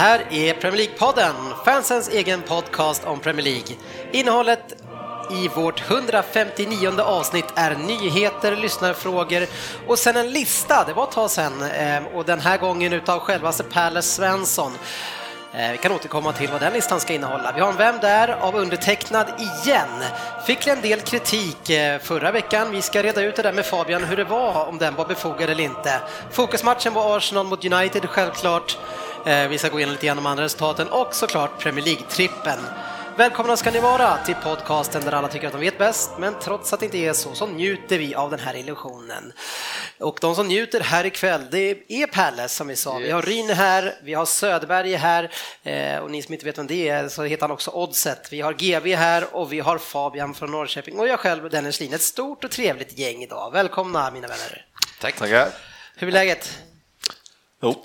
Här är Premier League-podden, fansens egen podcast om Premier League. Innehållet i vårt 159 avsnitt är nyheter, lyssnarfrågor och sen en lista, det var ett tag sen, eh, och den här gången utav självaste Pelle Svensson. Eh, vi kan återkomma till vad den listan ska innehålla. Vi har en Vem där? av undertecknad igen. Fick en del kritik eh, förra veckan. Vi ska reda ut det där med Fabian, hur det var, om den var befogad eller inte. Fokusmatchen var Arsenal mot United, självklart. Eh, Vi ska gå igenom lite grann de andra resultaten och såklart Premier League-trippen. Välkomna ska ni vara till podcasten där alla tycker att de vet bäst, men trots att det inte är så, så njuter vi av den här illusionen. Och de som njuter här ikväll, det är Pelle som vi sa. Vi har Ryn här, vi har Söderberg här eh, och ni som inte vet vem det är så heter han också Oddset. Vi har GV här och vi har Fabian från Norrköping och jag själv Dennis Lin. Ett stort och trevligt gäng idag. Välkomna mina vänner. Tack. Tackar. Hur är läget? Jo.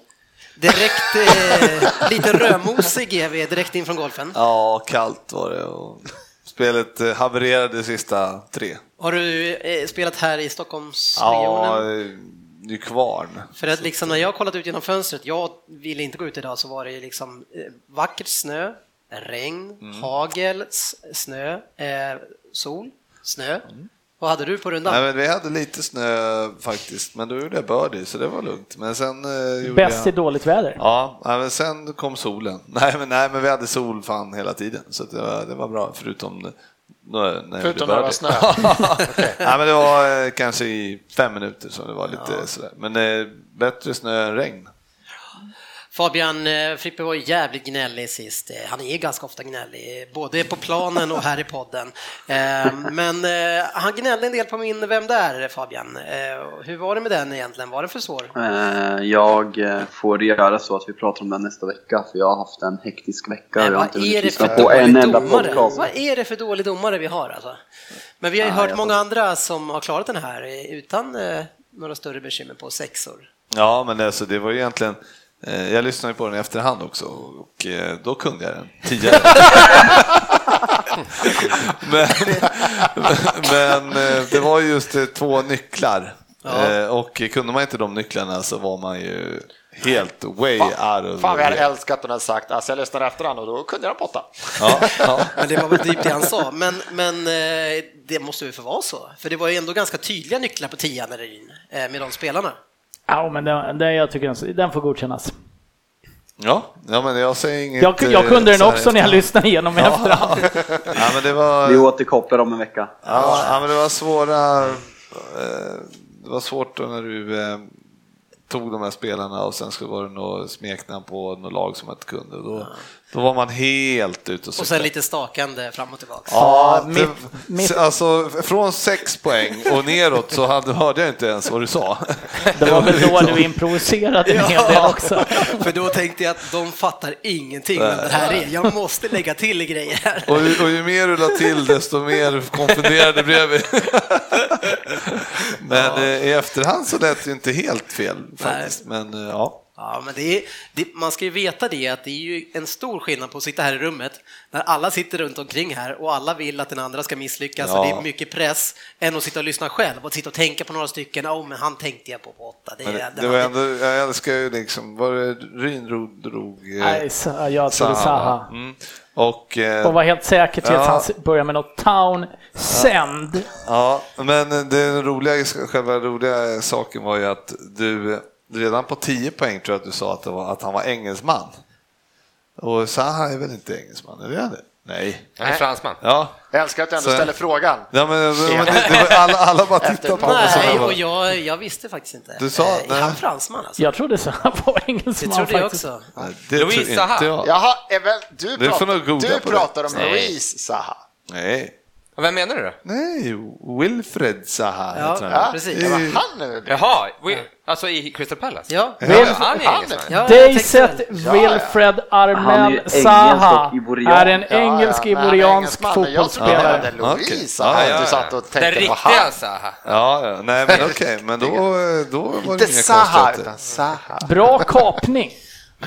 Direkt eh, lite rödmosig GV direkt in från golfen. Ja, kallt var det och spelet eh, havererade sista tre. Har du eh, spelat här i Stockholmsregionen? Ja, Nykvarn. För att liksom när jag kollat ut genom fönstret, jag ville inte gå ut idag, så var det liksom eh, vackert snö, regn, Mm. hagel, snö, eh, sol, snö. Vad hade du på rundan? Nej, men vi hade lite snö faktiskt, men då gjorde jag birdie så det var lugnt. Men sen eh, gjorde Bäst i jag... dåligt väder. Ja, nej, men sen kom solen. Nej, men, nej, men vi hade sol fan hela tiden, så det, var, det var bra, förutom när, Förutom när det var snö. Nej, men det var eh, kanske i fem minuter som det var lite sådär. Men eh, bättre snö än regn. Fabian eh, Frippe var jävligt gnällig sist. Eh, Han är ganska ofta gnällig, både på planen och här i podden. Eh, Men han gnällde en del på min Vem där? Fabian. Hur var det med den egentligen? Var den för svår? Jag får göra så att vi pratar om den nästa vecka för jag har haft en hektisk vecka Men jag har vad inte är det för på en enda domare? podcast. Vad är det för dålig domare vi har alltså? Men vi har ju Ja, hört många får- andra som har klarat den här utan några större bekymmer på sexor. Ja, men alltså, det var ju egentligen jag lyssnade på den i efterhand också och eh, då kunde jag den tidigare. men men eh, det var ju just eh, två nycklar Ja. Eh, och kunde man inte de nycklarna så var man ju helt way out of Fan, vi hade älskat om den sagt. Alltså, jag lyssnade efterhand och då kunde jag potta. ja, ja. Men det var väl typ det han sa. Men, men eh, det måste väl få vara så? För det var ju ändå ganska tydliga nycklar på tian eh, med de spelarna. Ja, men den, den, jag tycker den, den får godkännas. ja, ja, men jag säger inget. Jag, jag eh, kunde den här också när jag lyssnade igenom i efterhand. Ja, men det var... Vi återkopplar om en vecka. Ja, ja, men det var svåra... eh, Det var svårt då när du eh, tog de här spelarna och sen så var det något smeknamn på något lag som jag inte kunde. Då, då var man helt ute och Och cyklade. sen lite stakande fram och tillbaka. Ja, Ja, det, mitt- mitt- alltså från sex poäng och neråt så hade, hörde jag inte ens vad du sa. Det var väl då du improviserade en hel del också. För då tänkte jag att de fattar ingenting vem det här är. Jag måste lägga till grejer här. Och, ju- och ju mer du la till desto mer konfunderade blev vi. Men eh, i efterhand så lät det inte helt fel faktiskt. Men eh, ja. Ja, men det är, det, man ska ju veta det att det är ju en stor skillnad på att sitta här i rummet när alla sitter runt omkring här och alla vill att den andra ska misslyckas Ja. och det är mycket press än att sitta och lyssna själv och sitta och tänka på några stycken. Oh, men han tänkte jag på på åtta. Det, Men det, det det var- ändå, jag älskar ju liksom, var det Ryn drog, eh, Nej, jag trodde Zaha. Mm. Och, eh, Och var helt säker till att Ja. han s- började med något Town Send. ja, men den roliga, själva roliga saken var ju att du redan på 10 poäng tror jag att du sa att, det var, att han var engelsman. Och Zaha är väl inte engelsman, är det det? Nej. Han är fransman. Ja, Jag älskar att du ändå Så- ställer frågan. ja men, men det, det var, alla, alla bara tittade på honom. Nej, han var- och jag, jag visste faktiskt inte. Du sa- Eh, Är han fransman alltså? Jag trodde Zaha var Det engelsman trodde jag faktiskt. också. Nej, det Louise Zaha. jag. Jaha, du, pratar, du det. pratar om Nej. Louise Zaha. Nej, Vem menar du då? Nej, Wilfred Zaha Ja, heter ja, han. precis. Det. Jaha, we, alltså i Crystal Palace? Ja. Ja, Wilf- han är engelsman. Väl. Wilfred är Armel ivorian. är en Ja, ja, engelsk är engelsman, men Jag trodde fotbollsspelare. det var Okej. Louise. Ja, att ja, Du satt och Den tänkte på riktiga. Zaha. Ja, ja, nej men okej, men då, då var det Inte inga Zaha, konstigheter. utan Zaha. Bra kapning.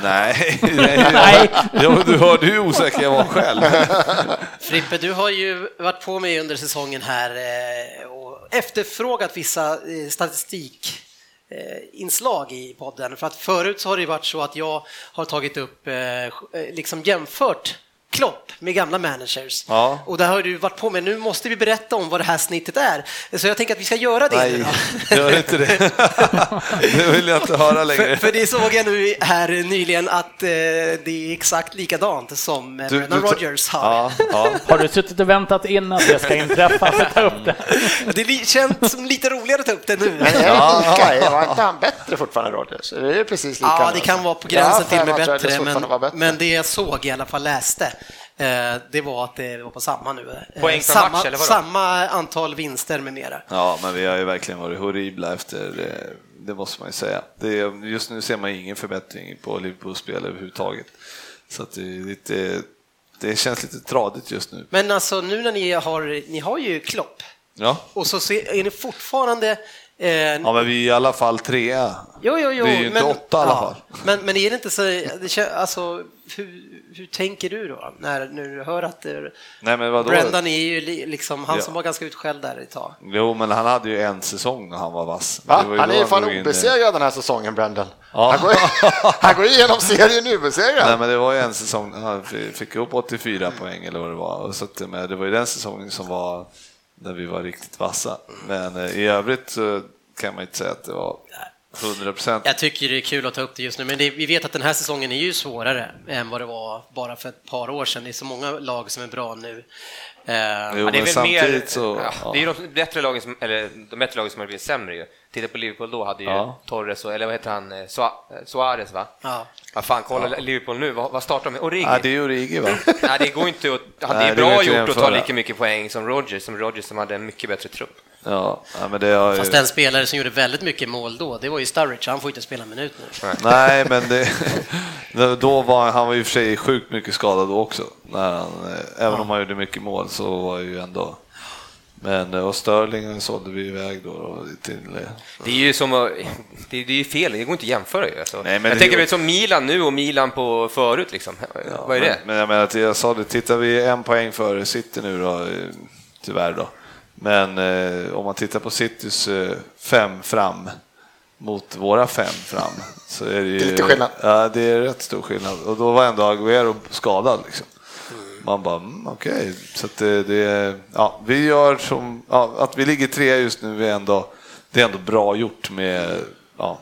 Nej, nej, Nej. Ja, du hörde hur osäker jag var själv. Frippe, du har ju varit på mig under säsongen här eh, och efterfrågat vissa eh, statistik eh, inslag i podden. För att förut så har det varit så att jag har tagit upp, liksom jämfört Klopp med gamla managers. Ja. Och där har du varit på mig, nu måste vi berätta om vad det här snittet är. Så jag tänker att vi ska göra det nu Nej, då. gör inte det. Det vill jag inte höra För, längre. för det såg jag nu här nyligen att eh, det är exakt likadant som eh, Du- du- Rodgers har. Ja, ja. Har du suttit och väntat in att det ska inträffa för att ta upp det? Det känns som lite roligare att ta upp det nu. Men är det? Var inte han bättre fortfarande, Rodgers? Det är precis lika. Ja, nu. det kan vara på gränsen Ja, till med för det bättre, men, bättre. men det jag såg i alla fall läste, det var att det var på samma nu. Eh, Poäng per samma, match, eller vadå? samma antal vinster med mera. ja, men vi har ju verkligen varit horribla efter, eh, det måste man ju säga. Det är, just nu ser man ingen förbättring på Liverpools spel överhuvudtaget. Så att det, lite, det känns lite tradigt just nu. Men alltså nu när ni har, ni har ju Klopp Ja, och så ser, är ni fortfarande eh, ja men vi är i alla fall trea. Jo, jo, jo. Vi är ju inte åtta i alla fall. Men, men är det inte så, det, alltså, hur, hur tänker du då när, när du hör att det, Nej men vadå? Brendan är ju li- liksom han Ja. som var ganska utskälld där ett tag. Jo, men han hade ju en säsong när han var vass. Va? Det var Han är ju fan obesegrad den här säsongen, Brendan. Ja. Han, går, han går igenom serien Nej, obesegrad. men det var ju en säsong, han fick upp 84 poäng eller vad det var. Så att, men det var ju den säsongen som var där vi var riktigt vassa. Men eh, i övrigt så kan man inte säga att det var 100 procent. Jag tycker det är kul att ta upp det just nu, men det, vi vet att den här säsongen är ju svårare än vad det var bara för ett par år sedan. Det är så många lag som är bra nu. Eh, Jo, Ja, det är väl mer, så... ja, det är de bättre lagen som, eller de bättre lagen som har blivit sämre ju. Titta på Liverpool då hade ju Ja. Torres och, eller vad heter han, eh, eh, Suarez va? Ja. Ja, fan, kolla Liverpool nu, vad, vad startar de med? Origi? Ja, det är ju Origi va? Nej, det går inte att, det går bra gjort att ta lika mycket poäng som Rodgers, som Rodgers som hade en mycket bättre trupp. Ja, ja men det har ju... Fast den spelare som gjorde väldigt mycket mål då, det var ju Sturridge. Han får inte spela en minut nu. Nej, men det, då var han var ju för sig sjukt mycket skadad då också. När han, eh, även om han gjorde mycket mål så var ju ändå... Men eh, och Sterling sålde vi iväg då, då till... eh, Det är ju som det, det är ju fel, det går inte att jämföra ju. Alltså. Nej, men jag tänker väl som Milan nu och Milan på förut liksom. vad är det? Men, men jag menar, att jag sa det, tittar vi en poäng före City nu då, tyvärr då. Men eh, om man tittar på Citys eh, fem fram mot våra fem fram så är det ju... Det är lite skillnad. Ja, det är rätt stor skillnad. Och då var ändå Agüero skadad liksom. Man bara, mm, okej, så att det, det, ja, vi gör som, ja, att vi ligger trea just nu är ändå, det är ändå bra gjort med, ja,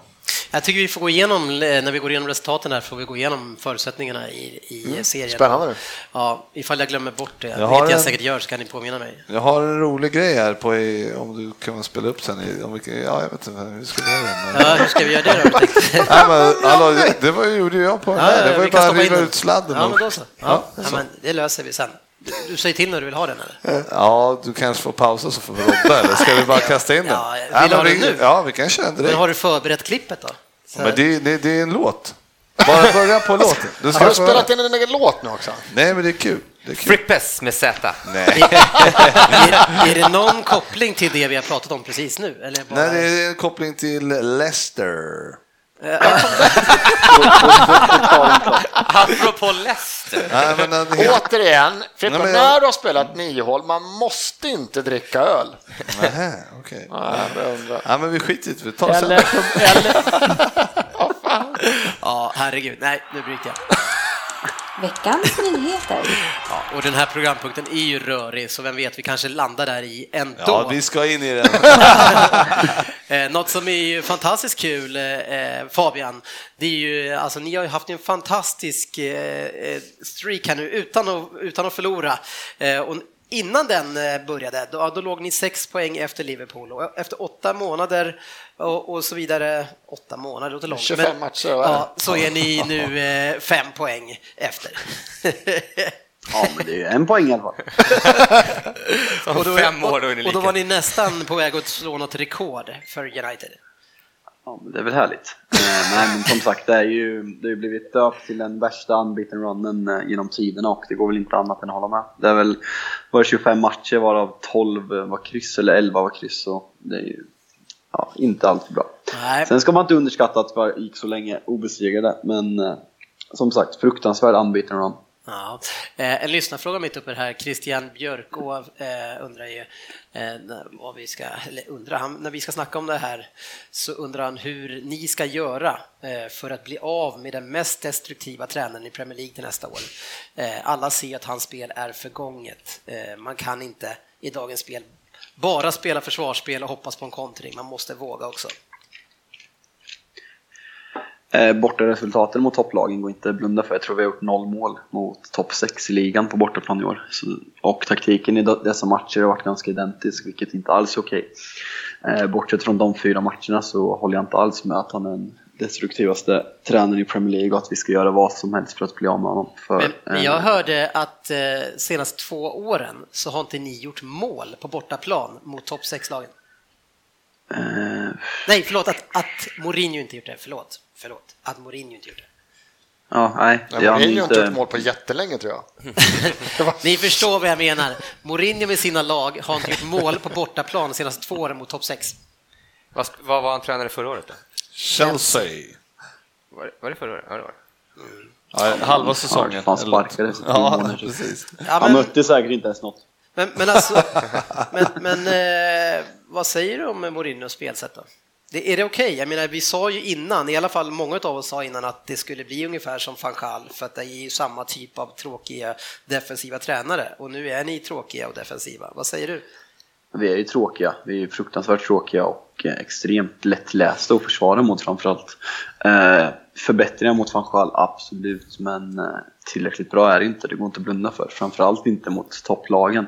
Jag tycker vi får gå igenom, eh, när vi går igenom resultaten här, får vi gå igenom förutsättningarna i, i serien. Spännande. Ja, ifall jag glömmer bort det, Jag vilket jag en- säkert gör, så kan ni påminna mig. Jag har en rolig grej här på, om du kan spela upp sen. I, om vi, ja, jag vet inte hur ska vi göra det. Ja, hur ska vi göra det då? Jag Nej, men, hallå, det, var, gjorde jag på den Ja, här. ja, Det var ju bara att riva den. ut sladden. Ja, men då så. Ja, Ja, men det löser vi sen. Du, säger till när du vill ha den, eller? ja, du kanske får pausa så får vi rodda, eller ska vi bara kasta in den? Ja, vill du ha men den vi, nu? Ja, vi kan köra Men direkt. har du förberett klippet då? Så- Men det, det, det är en låt. Bara börja på låten. Du ska Har du få- spelat in en egen låt nu också? Nej, men det är kul. Det är kul. Frippes med Z. Nej. är, är det någon koppling till det vi har pratat om precis nu? Eller bara... Nej, det är en koppling till Leicester. Apropå Leicester. Nej, men heter... Återigen, Nej, men jag- när du har spelat nio hål, man måste inte dricka öl. Nähä, okej. Nej, undrar. Ja, men vi skiter i det. Vi tar sen. Eller, eller, Ja, herregud. Nej, nu bryter jag. Veckans nyheter. Ja, och den här programpunkten är ju rörig, så vem vet, vi kanske landar där i ändå. Ja, vi ska in i den. Eh, något som är ju fantastiskt kul, eh, Fabian, det är ju, alltså ni har ju haft en fantastisk eh, streak här nu utan att, utan att förlora. Och innan den eh, började, då, då låg ni sex poäng efter Liverpool och efter åtta månader och, och så vidare, åtta månader låter långt. 25 matcher, vad är ja, så är ni nu eh, fem poäng efter. Ja, men det är ju en poäng i alla fall. År då är ni och då var ni nästan på väg att slå något rekord för United. Ja, men det är väl härligt. Eh, nej, men som sagt, det, är ju, det har ju blivit döpt till den värsta unbeaten runnen eh, genom tiderna och det går väl inte annat än att hålla med. Det är väl var det 25 matcher varav 12 var kryss eller 11 var kryss och det är ju ja, inte allt för bra. Nej. Sen ska man inte underskatta att det gick så länge obesegrade, men eh, som sagt, fruktansvärd unbeaten run. Ja. Eh, en lyssnarfråga mitt uppe här, Christian Björkå eh, undrar ju eh, vad vi ska, eller undrar han, när vi ska snacka om det här så undrar han hur ni ska göra för att bli av med den mest destruktiva tränaren i Premier League till nästa år. Alla ser att hans spel är förgånget. Man kan inte i dagens spel bara spela försvarsspel och hoppas på en kontring, man måste våga också. Eh, Bortaresultaten mot topplagen går inte att blunda för. Jag tror vi har gjort noll mål mot topp 6 i ligan på bortaplan i år. Och taktiken i dessa matcher har varit ganska identisk, vilket inte alls är okej. Eh, bortsett från de fyra matcherna så håller jag inte alls med att han är den destruktivaste tränaren i Premier League och att vi ska göra vad som helst för att bli av med honom. För, Men, eh, jag hörde att eh, senaste två åren så har inte ni gjort mål på bortaplan mot topp 6-lagen. eh, Nej, förlåt, att, att Mourinho inte gjort det. Förlåt, förlåt. Att Mourinho inte gjort det. ja, nej. Har Mourinho har inte inte- gjort mål på jättelänge tror jag. Ni förstår vad jag menar. Mourinho med sina lag har inte gjort mål på bortaplan de senaste två åren mot topp 6. Vad, vad var han tränare förra året då? Chelsea. Var, var det förra året? Ja, det var det. Ja, halva säsongen. fan sparkades. Ja, precis. Ja, Han men, mötte säkert inte ens något. men, men alltså, men, men eh, vad säger du om Mourinhos spelsätt då? Det, är det okej? Jag menar, vi sa ju innan, i alla fall många av oss sa innan att det skulle bli ungefär som van Gaal, för att det är ju samma typ av tråkiga defensiva tränare och nu är ni tråkiga och defensiva. Vad säger du? Vi är ju tråkiga. Vi är fruktansvärt tråkiga och eh, extremt lättlästa att försvara mot framförallt. Eh, förbättringar mot van Gaal, absolut, men eh, tillräckligt bra är det inte. Det går inte att blunda för. Framförallt inte mot topplagen.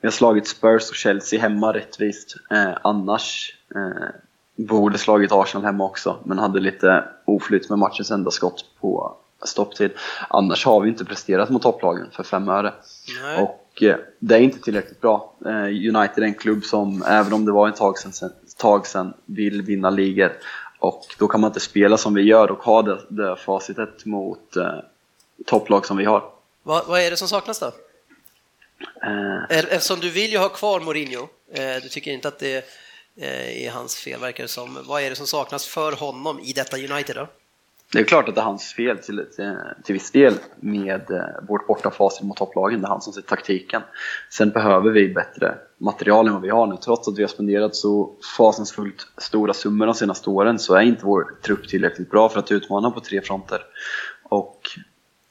Vi har slagit Spurs och Chelsea hemma rättvist. Eh, annars eh, borde slagit Arsenal hemma också, men hade lite oflyt med matchens enda skott på stopptid. Annars har vi inte presterat mot topplagen för fem öre. Nej. Och eh, det är inte tillräckligt bra. Eh, United är en klubb som, även om det var ett tag sedan, sen- tag sedan vill vinna ligor. Och då kan man inte spela som vi gör och ha det, det facitet mot eh, topplag som vi har. Vad, vad är det som saknas då? Eh, Eftersom du vill ju ha kvar Mourinho, du tycker inte att det Eh, i hans fel verkar det som. Vad är det som saknas för honom i detta United då? det är klart att det är hans fel till, till, till viss del med eh, vårt bortafacit mot topplagen. Det är han som sätter taktiken. Sen behöver vi bättre material än vad vi har nu. Trots att vi har spenderat så fasansfullt stora summor de senaste åren så är inte vår trupp tillräckligt bra för att utmana på tre fronter. Och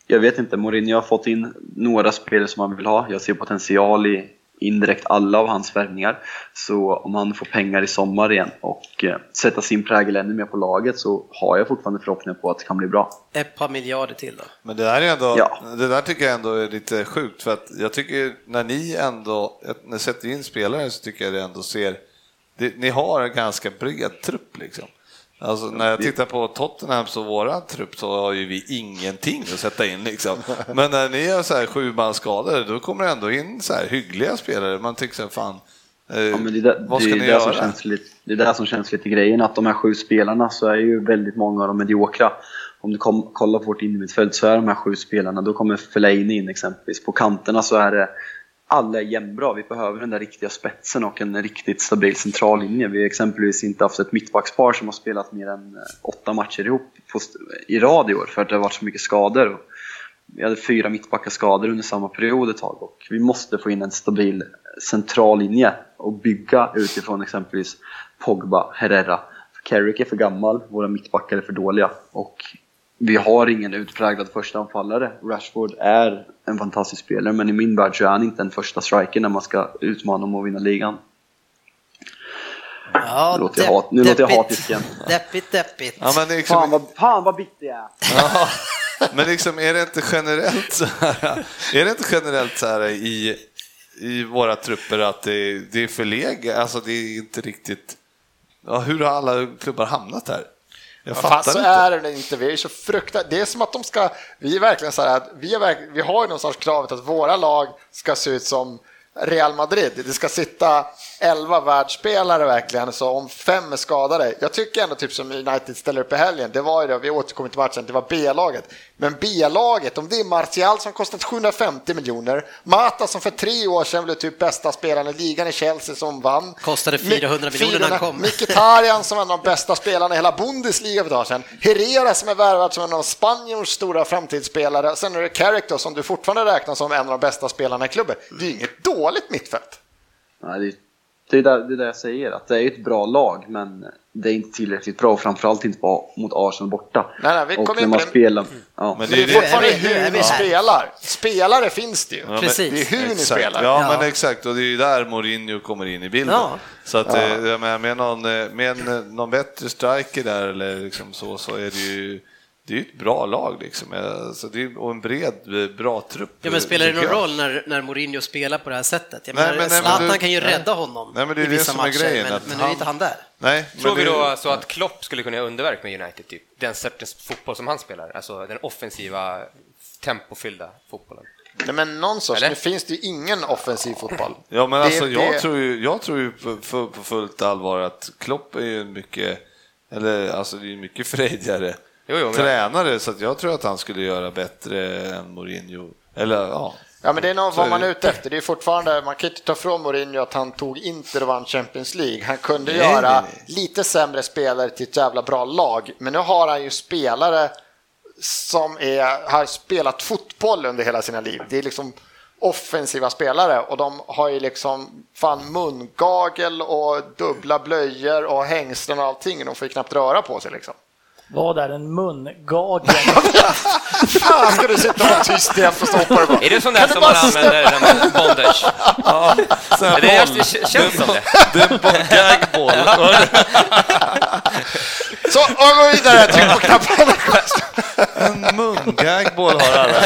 jag vet inte, Mourinho har fått in några spelare som han vill ha. Jag ser potential i indirekt alla av hans värvningar. Så om han får pengar i sommar igen och eh, sätta sin prägel ännu mer på laget så har jag fortfarande förhoppningar på att det kan bli bra. Ett par miljarder till då? Men det där, är ändå, Ja. det där tycker jag ändå är lite sjukt för att jag tycker när ni ändå när ni sätter in spelare så tycker jag det ändå ser, det, ni har en ganska bred trupp liksom. Alltså när jag tittar på Tottenham så våran trupp så har ju vi ingenting att sätta in liksom. Men när ni har så här sju man skadade då kommer det ändå in så här hyggliga spelare. Man tycker så fan, eh, Ja, men det, är det, vad det, ska är ni det, som göra? känns lite, det är det som känns lite grejen, att de här sju spelarna så är ju väldigt många av dem mediokra. Om du kom, kollar på vårt innermittfält så är de här sju spelarna, då kommer Fellaini in exempelvis. På kanterna så är det alla är jämnbra. Vi behöver den där riktiga spetsen och en riktigt stabil central linje. Vi har exempelvis inte haft ett mittbackspar som har spelat mer än eh, åtta matcher ihop i rad i år för att det har varit så mycket skador. Vi hade fyra mittbackarskador under samma period ett tag och vi måste få in en stabil eh, central linje och bygga utifrån exempelvis Pogba, Herrera. För Carrick är för gammal, våra mittbackar är för dåliga och vi har ingen utpräglad första anfallare. Rashford är en fantastisk spelare men i min värld så är han inte en första striker när man ska utmana om att vinna ligan. Ja, Nu låter jag hat- nu låter jag hatisk igen. Deppigt, deppigt. Ja, men det är liksom, Fan vad, fan vad bitter jag är! Ja, men liksom är det inte generellt så här, är det inte generellt så här i, i våra trupper att det, det är förlegat, alltså det är inte riktigt, ja, hur har alla klubbar hamnat här? Jag fattar så inte. är det inte. Vi är så fruktansvärt... Det är som att de ska... Vi är verkligen så här att vi, är verk... vi har ju någon sorts kravet att våra lag ska se ut som Real Madrid. Det ska sitta 11 världsspelare verkligen, så om fem är skadade. Jag tycker ändå typ som United ställer upp i helgen, det var ju det, vi återkommer till matchen, det var B-laget. Men B-laget, om det är Martial som kostat 750 miljoner, Mata som för tre år sedan blev typ bästa spelaren i ligan i Chelsea som vann. Kostade 400 miljoner när han kom. Mkhitaryan som är en av de bästa spelarna i hela Bundesliga för ett tag sedan. Herrera som är värvad som en av Spaniens stora framtidsspelare. Sen är det Carrick då, som du fortfarande räknar som en av de bästa spelarna i klubben. Det är ju inget dåligt mittfält. Nej, det, det, är där, det är där jag säger, att det är ett bra lag, men det är inte tillräckligt bra, och framförallt inte på, mot Arsenal borta. Nej, nej, vi och kommer när man spelar... Ja. Men det är det- fortfarande är hur ni spelar. Spelare finns det ju. Ja, men- Precis. Det är hur ni Exakt. spelar. Ja, Ja. men exakt. Och det är ju där Mourinho kommer in i bilden. Ja. Så att, eh, jag menar, med, någon, eh, med en, någon bättre striker där eller liksom så, så är det ju det är ju ett bra lag liksom. Alltså, det är, och en bred, eh, bra trupp. Ja, men spelar det tycker någon jag. roll när, när Mourinho spelar på det här sättet? Jag Nej, menar, men- nej, men Zlatan du- kan ju nej. rädda honom Nej, men det är i det vissa som är matcher, grejen, men, att men nu är inte han där. Nej, Tror men vi det- då så att Klopp skulle kunna göra underverk med United, typ? den sortens fotboll som han spelar, alltså den offensiva, tempofyllda fotbollen? Nej, men någon sorts, Eller? nu finns det ju ingen offensiv fotboll. Ja, men Det- alltså, jag, det- tror ju, jag tror ju på, på, fullt allvar att Klopp är ju mycket, eller alltså det är mycket frejdigare Jo, jo, tränare, så att jag tror att han skulle göra bättre än Mourinho. Eller ja. Ja, men det är nog vad man är ute efter. Det är fortfarande, man kan inte ta från Mourinho att han tog Inter och vann Champions League. Han kunde Nej, göra nej, nej. lite sämre spelare till ett jävla bra lag. Men nu har han ju spelare som är, har spelat fotboll under hela sina liv. Det är liksom offensiva spelare och de har ju liksom fan mungagel och dubbla blöjor och hängslen och allting. De får ju knappt röra på sig liksom. Vad är en mungagel? Fan ska du sitta och vara tyst jämt och stoppa dig på? Är det sån där som bara man använder när man bondage? Sån här Det, är, det känns som det. Det är en bo- gagboll. Så, och gå vidare. Tryck på knappen. En mungagboll har alla.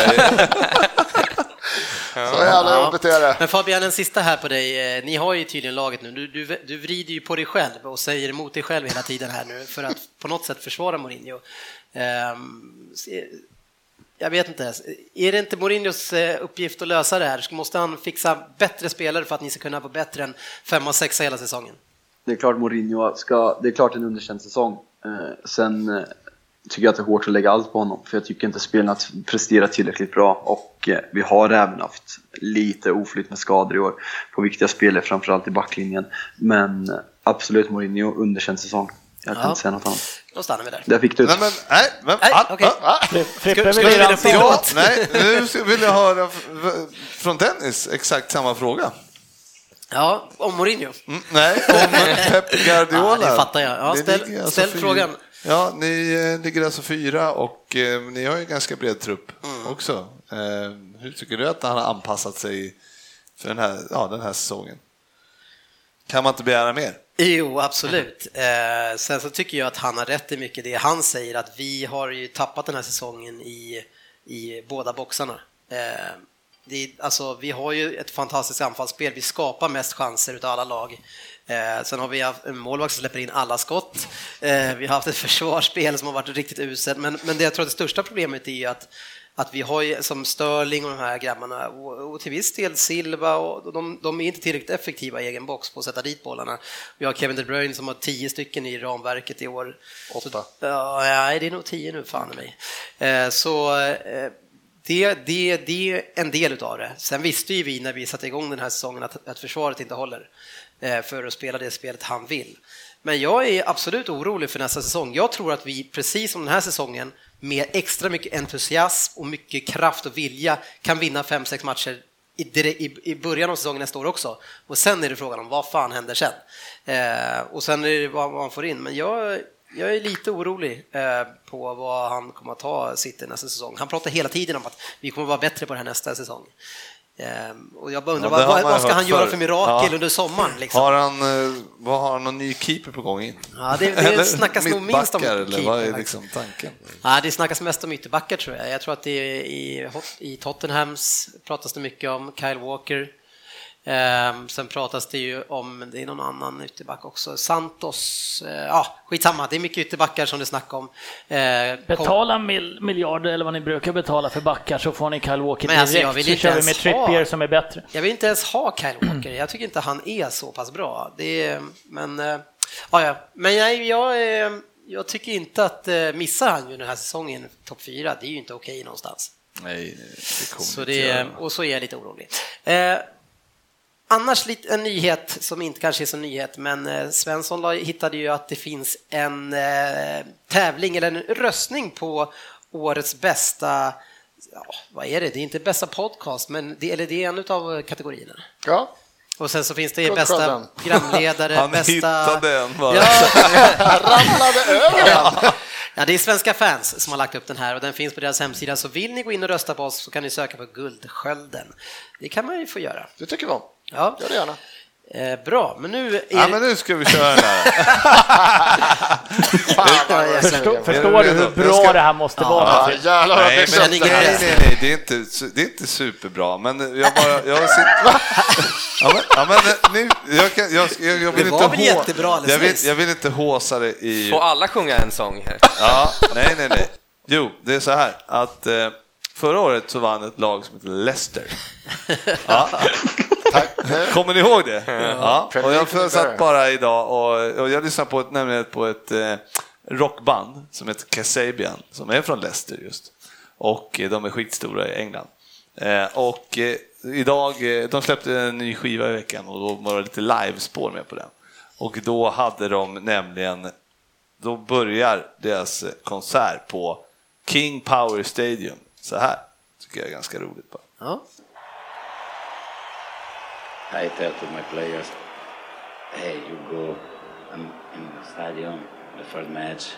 Så jävla jobbigt är det. Men Fabian, en sista här på dig. Eh, Ni har ju tydligen laget nu. Du, du, du vrider ju på dig själv och säger emot dig själv hela tiden här nu för att på något sätt försvara Mourinho. Ehm, Jag vet inte, är det inte Mourinhos eh, uppgift att lösa det här? Måste han fixa bättre spelare för att ni ska kunna vara bättre än femma och sexa hela säsongen? Det är klart Mourinho ska, det är klart en underkänd säsong. Eh, sen tycker jag att det är hårt att lägga allt på honom, för jag tycker inte spelarna presterar tillräckligt bra och eh, vi har även haft lite oflyt med skador i år på viktiga spelare, framförallt i backlinjen. Men eh, absolut Mourinho, underkänd säsong. Jag kan Ja. inte säga något annat. Då stannar vi där. Där fick du Nej, men, nej, men, Nej, ah, ah, ah. Frippe vill Ja, Förlåt. nej, nu vill jag höra från Dennis exakt samma fråga. Ja, om Mourinho. Mm, nej, om Pep Guardiola. Ja, det fattar jag. Ja, ställ- ligger ställ frågan. Ja, ni eh, ligger alltså fyra och eh, ni har ju en ganska bred trupp Mm. också. Eh, hur tycker du att han har anpassat sig för den här, ja, den här säsongen? Kan man inte begära mer? Jo, absolut. Eh, sen så tycker jag att han har rätt i mycket det han säger, att vi har ju tappat den här säsongen i, i båda boxarna. Eh, det är, alltså, vi har ju ett fantastiskt anfallsspel, vi skapar mest chanser utav alla lag. Eh, sen har vi haft en målvakt som släpper in alla skott. Eh, vi har haft ett försvarsspel som har varit riktigt uselt, men, men det jag tror att det största problemet är ju att att vi har ju som Sterling och de här grabbarna och, och till viss del Silva och de, de är inte tillräckligt effektiva i egen box på att sätta dit bollarna. Vi har Kevin De Bruyne som har tio stycken i ramverket i år. Åtta. Ja, nej, det är nog tio nu, fan i mig. Eh, så eh, det, det, det är en del utav det. Sen visste ju vi när vi satte igång den här säsongen att, att försvaret inte håller Eh, för att spela det spelet han vill. Men jag är absolut orolig för nästa säsong. Jag tror att vi, precis som den här säsongen, med extra mycket entusiasm och mycket kraft och vilja kan vinna fem sex matcher i, i, i början av säsongen nästa år också. Och sen är det frågan om vad fan händer sen? Eh, och sen är det vad man får in. Men jag, jag är lite orolig eh, på vad han kommer att ta sitt nästa säsong. Han pratar hela tiden om att vi kommer att vara bättre på det här nästa säsong. Eh, och jag bara undrar, Ja, vad, vad ska han göra för mirakel Ja. under sommaren? Liksom? Har han, eh, vad har han någon ny keeper på gång in? Ja, det- det Eller snackas nog minst om mittbackar, eller keeper, vad är liksom tanken? Ja, det snackas mest om ytterbackar tror jag. Jag tror att det är i, i Tottenhams pratas det mycket om Kyle Walker. Ehm, sen pratas det ju om, det är någon annan ytterback också, Santos, eh, ja skitsamma, det är mycket ytterbackar som det snackar om. Eh, Betala mil, miljarder eller vad ni brukar betala för backar så får ni Kyle Walker Men alltså, direkt. jag vill så inte kör vi med ha- Trippier som är bättre. Jag vill inte ens ha Kyle Walker, jag tycker inte han är så pass bra. Det är, men, eh, ja, ja. men nej, jag, eh, jag tycker inte att eh, missar han ju den här säsongen topp fyra, det är ju inte okej någonstans. Nej, det kommer Så inte det, göra. och så är jag lite orolig. Eh, annars lite en nyhet som inte kanske är så nyhet, men eh, Svensson hittade ju att det finns en eh, tävling eller en röstning på årets bästa, ja, vad är det, det är inte bästa podcast, men det, eller det är en av kategorierna. Ja, Och sen så finns det bästa programledare, Han bästa... hittade en bara. Ja, ramlade över den. Ja, det är svenska fans som har lagt upp den här och den finns på deras hemsida. Så vill ni gå in och rösta på oss så kan ni söka på Guldskölden. Det kan man ju få göra. Det tycker vi om. Ja, Gör det gärna. eh, bra. Men nu är Ja, men nu ska vi köra den här. Fan, vad jag Förstå, sugen. förstår du hur bra ska- det här måste vara? Ja, vad jag Nej, men, nej, nej, nej, det är inte, det är inte superbra, men jag bara, jag sitter... Ja, men, ja, men nu, jag, kan, jag, jag, jag vill Det var inte väl jättebra jag vill, jag vill inte håsa det i... Får alla sjunga en sång här? Ja, nej, nej, nej. Jo, det är så här att eh, förra året så vann ett lag som heter Leicester. Ja. Kommer ni ihåg det? Ja. Och jag satt bara idag och, och jag lyssnade på ett, nämligen på ett eh, rockband som heter Kasabian som är från Leicester just. Och eh, de är skitstora i England. Eh, och eh, idag, eh, de släppte en ny skiva i veckan och då var det lite livespår med på den. Och då hade de nämligen då börjar deras eh, konsert på King Power Stadium. Så här tycker jag är ganska roligt. Bara. Ja. I tell to my players, hey, you go um, in the stadium, the first match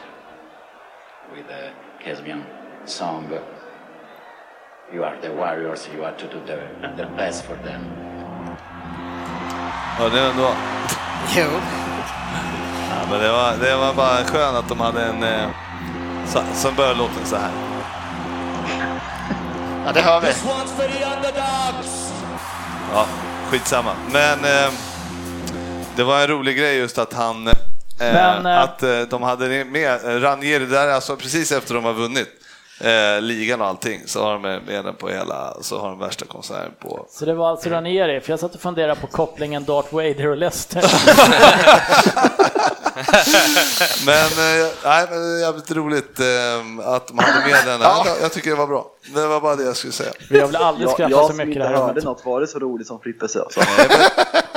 with the Kesbian song. You are the warriors, you have to do the, the best for them. Ja, det, är ändå, Jo. ja, men det, var, det var bara skönt att de hade en... Eh, så, som börjar låten så här. Ja, det hör vi. Ja, skitsamma. Men eh, det var en rolig grej just att han... Eh, Men, eh, att eh, de hade med Ranieri där, alltså precis efter de har vunnit eh, ligan och allting, så har de med den på hela, så har de värsta konserten på Så det var alltså Ranieri, för jag satt och funderade på kopplingen Darth Vader och Leicester. Men, eh, nej, men det är jävligt roligt eh, att de hade med den. Ja. Jag tycker det var bra. Det var bara det jag skulle säga. Jag vill aldrig Jag, skratta jag så som mycket inte det här hörde rummet. något, var det så roligt som Frippe sa?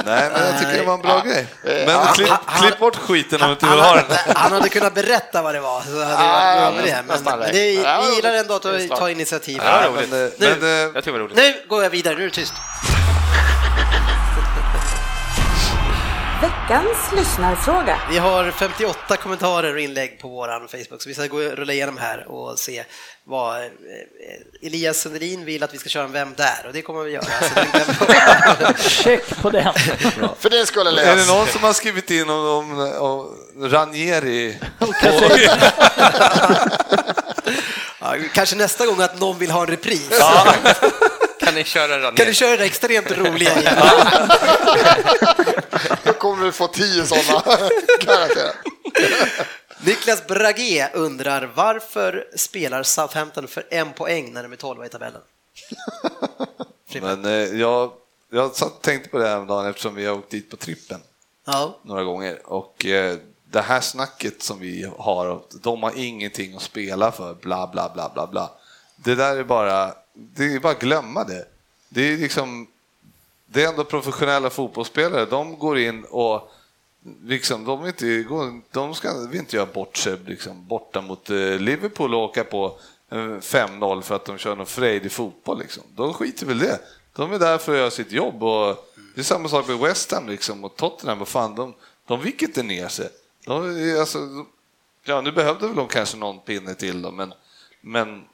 Nej, men, jag tycker det var en bra grej. Men klipp, klipp bort skiten om du inte vill ha den. Han hade kunnat berätta vad det var. Så hade Ja, jag det. Men, men det, vi gillar ändå att Det tar initiativ. Ja, men, Nu. eh, Jag tycker det var roligt. Nu går jag vidare, nu är det tyst. Veckans lyssnarfråga. Vi har 58 kommentarer och inlägg på vår Facebook, så vi ska gå och rulla igenom här och se vad eh, Elias Sundelin vill att vi ska köra en Vem där? Och det kommer vi göra. Den. Check på den. För din skull är det någon som har skrivit in om, om, om Ranieri? ja, kanske nästa gång att någon vill ha en repris. Kan ni köra den Kan du köra det extremt roliga kommer vi få tio sådana karaktärer. Niklas Brage undrar varför spelar Southampton för en poäng när de är 12 i tabellen? Men eh, jag, jag satt tänkte på det här dagen eftersom vi har åkt dit på trippen Ja, några gånger. Och eh, det här snacket som vi har, de har ingenting att spela för, bla bla bla bla bla. Det där är bara, det är bara att glömma det. Det är liksom, det är ändå professionella fotbollsspelare, de går in och liksom, de, vill inte, de ska vill inte göra bort sig liksom, borta mot eh, Liverpool och åka på eh, 5-0 för att de kör någon frejdig fotboll. Liksom. De skiter väl i det. De är där för att göra sitt jobb. Och det är samma sak med West Ham liksom, och Tottenham. Vad fan, de, de viker inte ner sig. De, alltså, ja, nu behövde väl de kanske någon pinne till då, men, men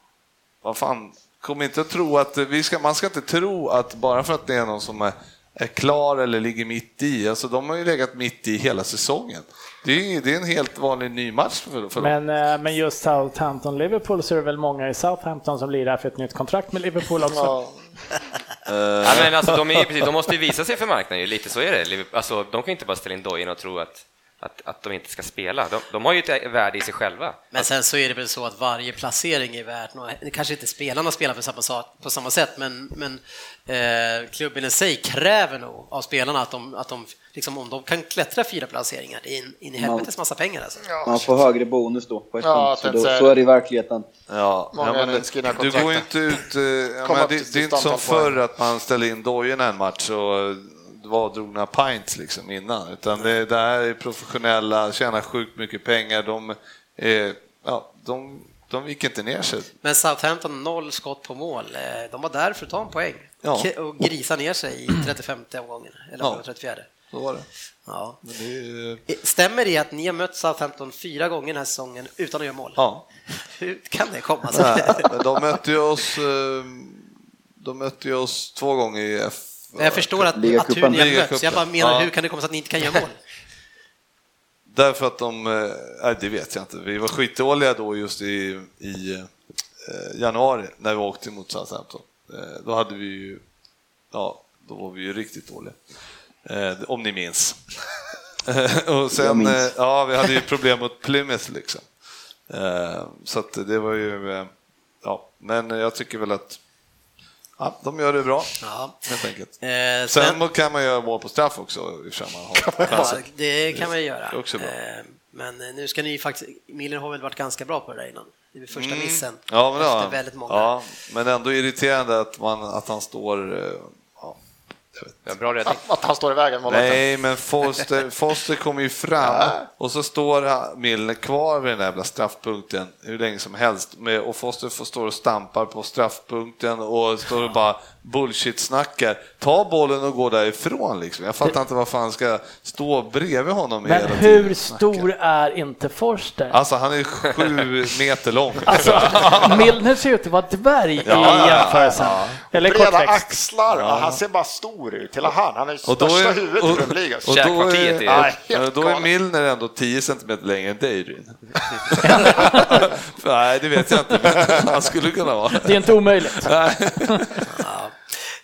vad fan, kom inte att tro att vi ska, man ska inte tro att bara för att det är någon som är, är klar eller ligger mitt i, alltså de har ju legat mitt i hela säsongen. Det är, det är en helt vanlig ny match för, för dem. Men, eh, men just Southampton-Liverpool så är det väl många i Southampton som lirar för ett nytt kontrakt med Liverpool också. Ja. Ja, men alltså, de, är, de måste ju visa sig för marknaden, ju. lite så är det. Alltså, de kan ju inte bara ställa in dojorna och tro att, att, att de inte ska spela. De, de har ju ett värde i sig själva. Men sen så är det väl så att varje placering är värt något. Kanske inte spelarna spelar för samma på samma sätt, men, men eh, klubben i sig kräver nog av spelarna att de, att de liksom, om de kan klättra fyra placeringar, det är in, in i helvetes massa pengar alltså. Man får högre bonus då på ett Ja, så, då, så är det i verkligheten. Ja, Många ja, men du går ju inte ut... upp till det, det är inte som förr att man ställer in dojorna en match och det var drog några pints liksom innan, utan det, det här är professionella, tjänar sjukt mycket pengar, de, är, ja, de, de gick inte ner sig. Men Southampton, noll skott på mål. Eh, De var där för att ta en poäng Ja. Och grisa ner sig i 35 omgången, eller Ja. 34. Så var det. Ja. Det Eh, Stämmer det att ni har mött Southampton fyra gånger den här säsongen utan att göra mål? ja. Hur kan det komma sig? De mötte oss, eh, de mötte oss två gånger i F... Jag förstår att, att ni har mötts, Ligacupen. jag bara menar Ja. hur kan det komma sig att ni inte kan göra mål? Därför att de, eh, nej det vet jag inte, vi var skitdåliga då just i, i eh, januari när vi åkte mot Southampton. Eh, då hade vi ju, ja, då var vi ju riktigt dåliga. Eh, om ni minns. och sen, minns. ja, vi hade ju problem mot Plymouth liksom. Så att det var ju, ja, men jag tycker väl att ja, de gör det bra, Ja. helt enkelt. Eh, Sen Sven- kan man göra mål på straff också ifall man har Ja, det kan man ju göra. Också bra. Eh, Men eh, nu ska ni ju faktiskt, Miller har väl varit ganska bra på det där innan. Det är första missen Mm. Ja, men, efter ja. väldigt många. ja, men ändå irriterande att, man, att han står... Ja, bra räddning. Att, att han står i vägen. Nej, men Foster, Foster kommer ju fram och så står han- Milner kvar vid den där jävla straffpunkten hur länge som helst och Foster får stå och stampar på straffpunkten och står och bara bullshit-snackar. Ta bollen och gå därifrån liksom. Jag fattar inte varför han ska stå bredvid honom Men hela hur och stor är inte Forster? Alltså han är sju meter lång. Alltså, Milner ser ut att vara dvärg i Ja, ja, jämförelsen. ja. Eller Breda kortväxt. axlar, ja. han ser bara stor ut. Hela han, han är Och då största är, huvudet i och, Premier League. alltså. och då är, är- Nej, helt och då är. Milner ändå 10 cm längre än dig Ryn. Nej, det vet jag inte, men han skulle kunna vara. Det är inte omöjligt.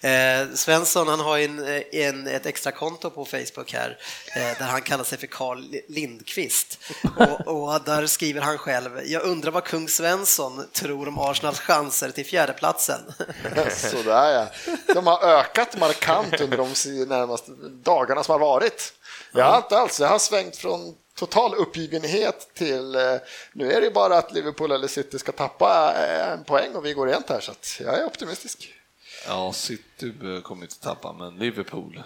Eh, Svensson han har en, en, ett extra konto på Facebook här eh, där han kallar sig för Carl Lindqvist. Och, och där skriver han själv, jag undrar vad kung Svensson tror om Arsenals chanser till fjärdeplatsen. Sådär ja. De har ökat markant under de närmaste dagarna som har varit. Jag har inte alls, jag har svängt från total uppgivenhet till eh, nu är det bara att Liverpool eller City ska tappa eh, en poäng och vi går rent här så jag är optimistisk. Ja, City eh, kommer inte tappa, men Liverpool.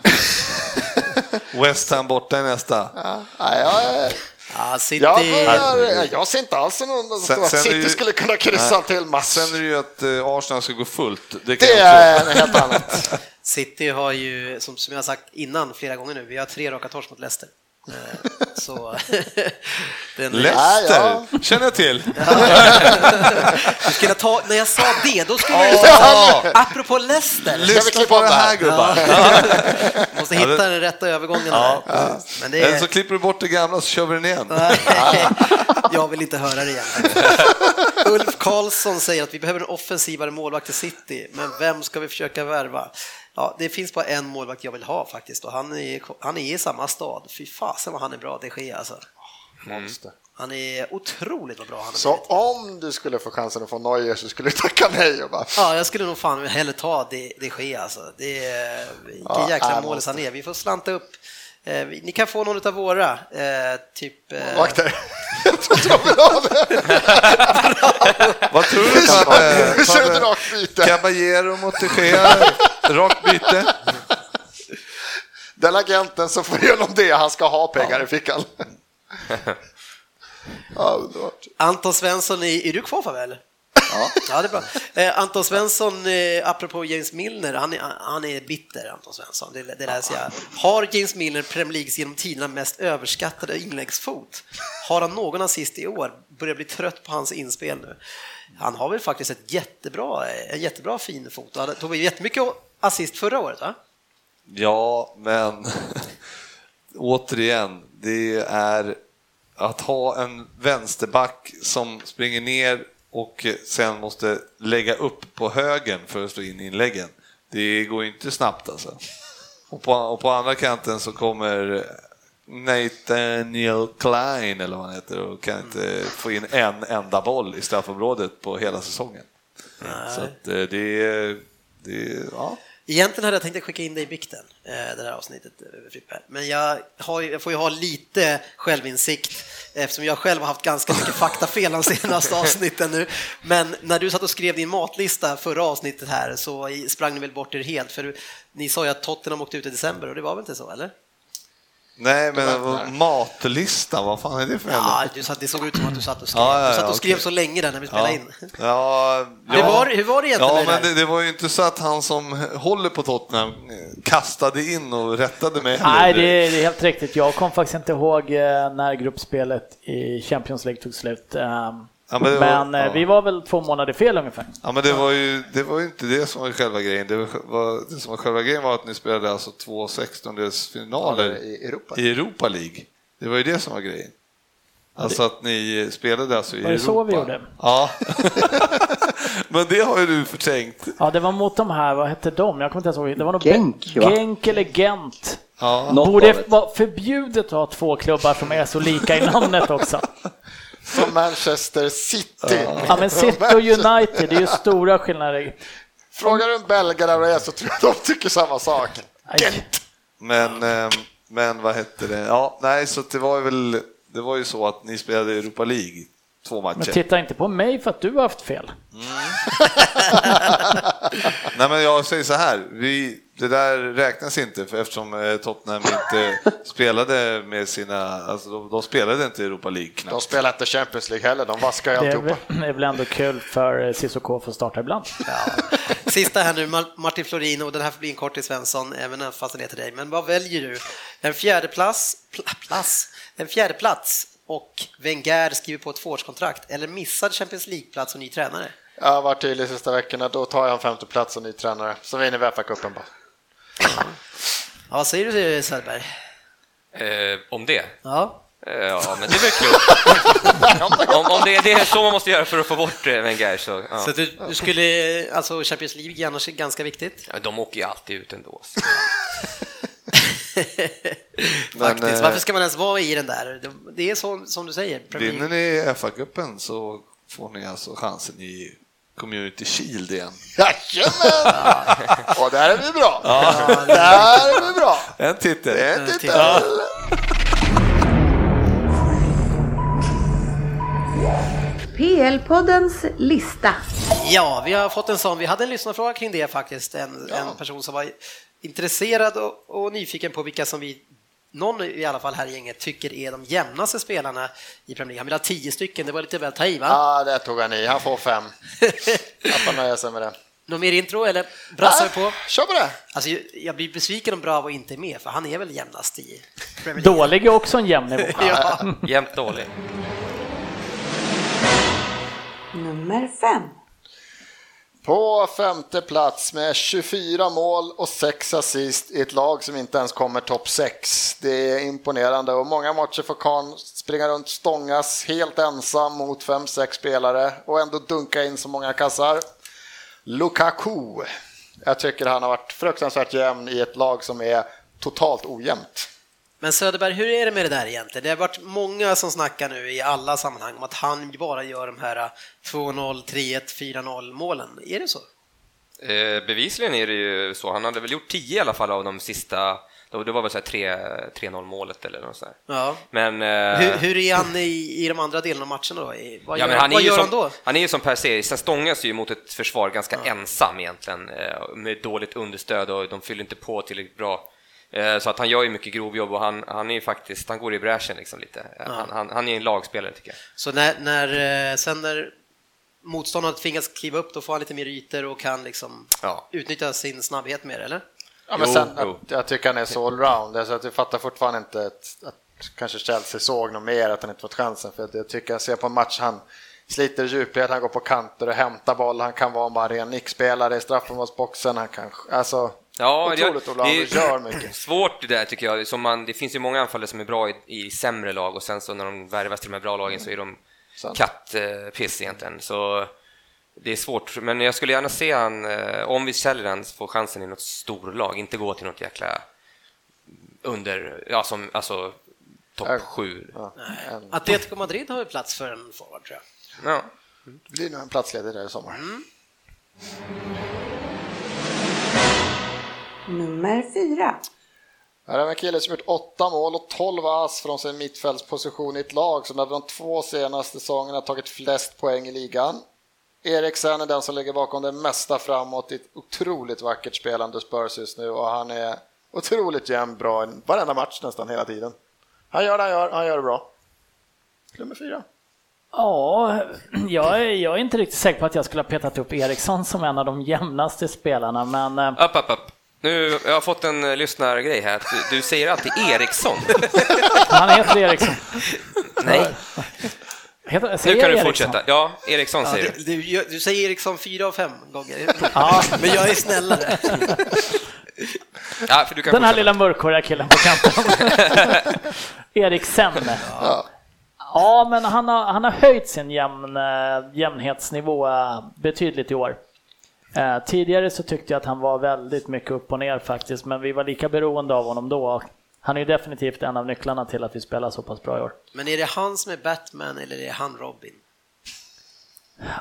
West Ham borta i nästa. Ja, nej, jag, Ja, City... jag, börjar, jag ser inte alls någon Sen- att City ju- skulle kunna kryssa Nej. till match. Sen är det ju att eh, Arsenal ska gå fullt. Det, kan Det är helt annat. City har ju, som, som jag har sagt innan flera gånger nu, vi har tre raka torsk mot Leicester. Eh, Så... den, Leicester, känner jag till. Skulle ta, när jag sa det, då skulle jag säga apropå Leicester. Lyssna på det här gubbar. Måste hitta den rätta övergången Ja. där. Men det Eller är... så klipper du bort det gamla så kör vi den igen. Nej, jag vill inte höra det igen. Ulf Karlsson säger att vi behöver en offensivare målvakt i City, men vem ska vi försöka värva? Ja, det finns bara en målvakt jag vill ha faktiskt och han är, han är i samma stad. Fy fasen vad han är bra, det sker alltså. Monster. Han är otroligt vad bra han är. Så om du skulle få chansen att få Neuer så skulle du tacka nej och bara Ja, jag skulle nog fan hellre ta det, det sker alltså. Det är, vilken Ja, jäkla målis han är. Vi får slanta upp. Eh, ni kan få någon av våra, eh, typ... Eh, vakter. Jag tror inte de vill ha det. Vad tror du? Fabbe? Vi kör ett rakt byte. Caballero mot De Gea, rakt byte. Den agenten som får igenom det, han ska ha pengar i fickan. Ja, underbart. Anton Svensson, är, är du kvar Favel? Ja. ja, det är bra. Eh, Anton Svensson, eh, apropå James Milner, han är, han är bitter, Anton Svensson. Det, det läser jag. Har James Milner Premier Leagues genom tiderna mest överskattade inläggsfot? Har han någon assist i år? Börjar bli trött på hans inspel nu. Han har väl faktiskt ett jättebra, en jättebra fin fot. Han tog jättemycket assist förra året, va? Ja, men återigen, det är att ha en vänsterback som springer ner och sen måste lägga upp på högen för att slå in inläggen. det går inte snabbt alltså. Och på, och på andra kanten så kommer Nathaniel Klein eller vad han heter och kan inte få in en enda boll i straffområdet på hela säsongen. Så att eh, det det ja. Egentligen hade jag tänkt skicka in dig i bikten, eh, det här avsnittet, eh, Frippe. Men jag, har, jag får ju ha lite självinsikt eftersom jag själv har haft ganska mycket faktafel de senaste avsnitten nu. Men när du satt och skrev din matlista förra avsnittet här så sprang ni väl bort er helt? För ni sa ju att Tottenham åkte ut i december och det var väl inte så, eller? Nej, men matlistan, vad fan är det för Ja, du satt, det såg ut som att du satt och skrev. Ja, ja, du satt och ja, skrev så länge där när vi spelade in. Ja, Hur ja. var, hur var det egentligen Ja, det men det, det var ju inte så att han som håller på Tottenham eh, kastade in och rättade mig. Nej, det är, det är helt riktigt. Jag kom faktiskt inte ihåg eh, när gruppspelet i Champions League tog slut. Ehm, Ja, men var- men eh, ja. vi var väl två månader fel ungefär. Ja, men det var ju det var inte det som var själva grejen. Det, var, det som var själva grejen var att ni spelade alltså två sextondelsfinaler i Europa. i Europa League. Det var ju det som var grejen. Alltså att ni spelade alltså i Var det Europa. så vi gjorde? Ja. men det har ju du förträngt. Ja, det var mot de här, vad hette de? Jag kommer inte ens ihåg. Det var nog Genk, va? Genk eller Gent. Ja. Borde det. vara förbjudet att ha två klubbar som är så lika i namnet också. Som Manchester City. Ja, men City och United, det är ju stora skillnader. Frågar du en belgare vad det är så tror jag de tycker samma sak. Men, eh, men vad hette det? Ja, nej, så det var ju väl det var ju så att ni spelade Europa League två Men matcher. titta inte på mig för att du har haft fel. Nej, men jag säger så här, vi, det där räknas inte för eftersom eh, Tottenham inte spelade med sina, alltså de, de spelade inte i Europa League De knappt. spelar inte Champions League heller, de vaskar ju Det är, alltihopa. väl, det är väl ändå kul för eh, Cissoko att få starta ibland. Sista här nu, Mar- Martin Florin och den här får bli en kort till Svensson, även fast den är till dig. Men vad väljer du? En fjärde plats, pl- plats, en fjärde plats och Wenger skriver på ett tvåårskontrakt eller missad Champions League-plats och ny tränare? Jag har varit tydlig de sista veckorna, då tar jag en femte plats och ny tränare. Så vinner vi FA-cupen bara. Ja, vad säger du Söderberg? Eh, om det? Ja. Eh, Ja, men det är väl klokt. om, om det är det är så man måste göra för att få bort eh, Wenger så... Ja. Så du, du skulle, alltså Champions League är annars ganska viktigt. Ja, de åker ju alltid ut ändå. Så. Faktiskt, eh, varför ska man ens vara i den där? Det- är så som du säger. Premier Vinner ni FA-cupen så får ni alltså chansen i Community Shield igen. Jajamän! Och där är vi bra. Där är vi bra. En titel. En titel. titel. PL-poddens lista. Ja, vi har fått en sån. Vi hade en lyssnarfråga kring det faktiskt. En, en person som var intresserad och, och nyfiken på vilka som vi, någon i alla fall här i gänget, tycker är de jämnaste spelarna i Premier League. Han vill ha tio stycken, det var lite väl ta i va? Ja, det tog han i. Han får fem. Jag får nöja sig med det. Någon mer intro eller brassar vi på? Kör på det. Alltså, jag blir besviken om Bravo inte är med, för han är väl jämnast i Premier League. Dålig är också en jämn nivå. Ja. Jämt dålig. Nummer fem. På femte plats med 24 mål och 6 assist i ett lag som inte ens kommer topp 6. Det är imponerande och många matcher får Kahn springa runt stångas helt ensam mot 5-6 spelare och ändå dunka in så många kassar. Lukaku. Jag tycker han har varit fruktansvärt jämn i ett lag som är totalt ojämnt. Men Söderberg, hur är det med det där egentligen? Det har varit många som snackar nu i alla sammanhang om att han bara gör de här 2-0, 3-1, 4-0 målen. Är det så? Eh, bevisligen är det ju så. Han hade väl gjort 10 i alla fall av de sista... Det var väl så här 3 3-0 målet eller något sånt. Ja. Men... eh, Hur, hur är han i, i de andra delarna av matcherna då? Vad Ja, gör, han, är vad gör som, han då? han är ju som per se, sen stångas ju mot ett försvar ganska ensam egentligen, eh, med dåligt understöd och de fyller inte på tillräckligt bra. Eh, Så att han gör ju mycket grovjobb och han, han är ju faktiskt, han går i bräschen liksom lite. Han, han, han är en lagspelare tycker jag. Så när, när, eh, sen när motståndaren tvingas kliva upp, då får han lite mer ytor och kan liksom Ja. utnyttja sin snabbhet mer, eller? Ja, men Jo, sen, jo. att, jag tycker han är så allround, alltså att jag fattar fortfarande inte att, att kanske Chelsea såg något mer, att han inte fått chansen. För att jag tycker jag ser på en match, han sliter djupled, han går på kanter och hämtar boll, han kan vara en ren nickspelare i straffområdesboxen, han kan, alltså Ja, det, otroligt och det gör är mycket. svårt det där tycker jag. Som man, det finns ju många anfallare som är bra i, i sämre lag och sen så när de värvas till de här bra lagen så är de kattpiss egentligen. Så det är svårt, men jag skulle gärna se han, eh, om vi säljer han, få chansen i något storlag, inte gå till något jäkla under, ja som, alltså topp Ja. sju. Ja, en, Atletico Madrid har ju plats för en forward tror jag. Ja. det blir nog en platsledig där i sommar. Nummer 4. Här har vi en kille som gjort åtta mål och 12 ass från sin mittfältsposition i ett lag som över de två senaste säsongerna tagit flest poäng i ligan. Eriksen är den som ligger bakom det mesta framåt i ett otroligt vackert spelande Spurs just nu och han är otroligt jämn bra i varenda match nästan hela tiden. Han gör det han gör, han gör det bra. Nummer fyra. Ja, jag är, jag är inte riktigt säker på att jag skulle ha petat upp Eriksson som en av de jämnaste spelarna, men eh, Upp, upp, upp. Nu, jag har fått en eh, lyssnargrej här, att du, du säger alltid Eriksson. han heter Eriksson. Nej, Heter, nu kan du Eriksson? fortsätta. Ja, Eriksson Ja, säger du, du. du, du säger Eriksson fyra av fem gånger, Ja, men jag är snällare. Ja, för du kan den här fortsätta. lilla mörkhåriga killen på kanten. Eriksen. Ja, men han har, han har höjt sin jämn, eh, jämnhetsnivå eh, betydligt i år. Eh, tidigare så tyckte jag att han var väldigt mycket upp och ner faktiskt, men vi var lika beroende av honom då. Han är ju definitivt en av nycklarna till att vi spelar så pass bra i år. Men är det han som är Batman eller är det han Robin?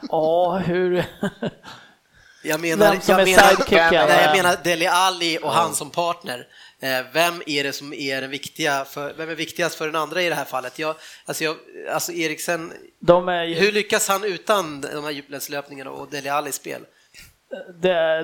Ja, hur... Jag menar, Vem som jag är menar, sidekicken? Nej, jag menar Deli Ali och han som partner. Eh, Vem är det som är den viktiga för, vem är viktigast för den andra i det här fallet? Jag, alltså, jag, alltså Eriksen, ju... hur lyckas han utan de här djupledslöpningarna och Deli Alis spel?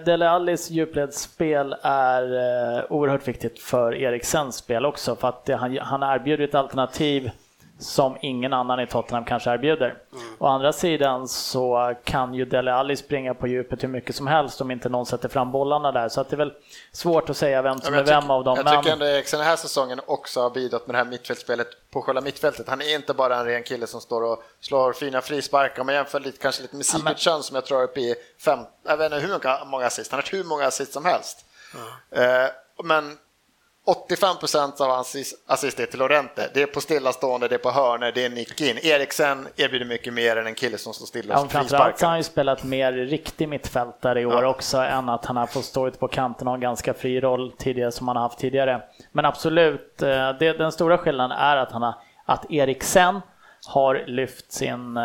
Dele Allis djupledsspel är eh, oerhört viktigt för Eriksens spel också för att det, han, han erbjuder ett alternativ som ingen annan i Tottenham kanske erbjuder. Å andra sidan så kan ju Dele Alli springa på djupet hur mycket som helst om inte någon sätter fram bollarna där. Så att det är väl svårt att säga vem som Ja, är men vem av dem. Jag Men tycker ändå Eriksen den här säsongen också har bidragit med det här mittfältspelet på själva mittfältet. Han är inte bara en ren kille som står och slår fina frisparkar. Om man jämför lite, kanske lite med Sigurdsson som jag tror är uppe i fem, jag vet inte hur många, assist. Han har hur många assist som helst. Eh, men 85 procent av hans assist- är till Lorente. Det är på stillastående, det är på hörnor, det är nick in. Eriksen erbjuder mycket mer än en kille som står stilla Ja, framförallt har han ju spelat mer riktig mittfältare i år Ja. också än att han har fått stå ute på kanten och ha en ganska fri roll tidigare som han har haft tidigare. Men absolut, eh, det, den stora skillnaden är att, han har, att Eriksen har lyft sin eh,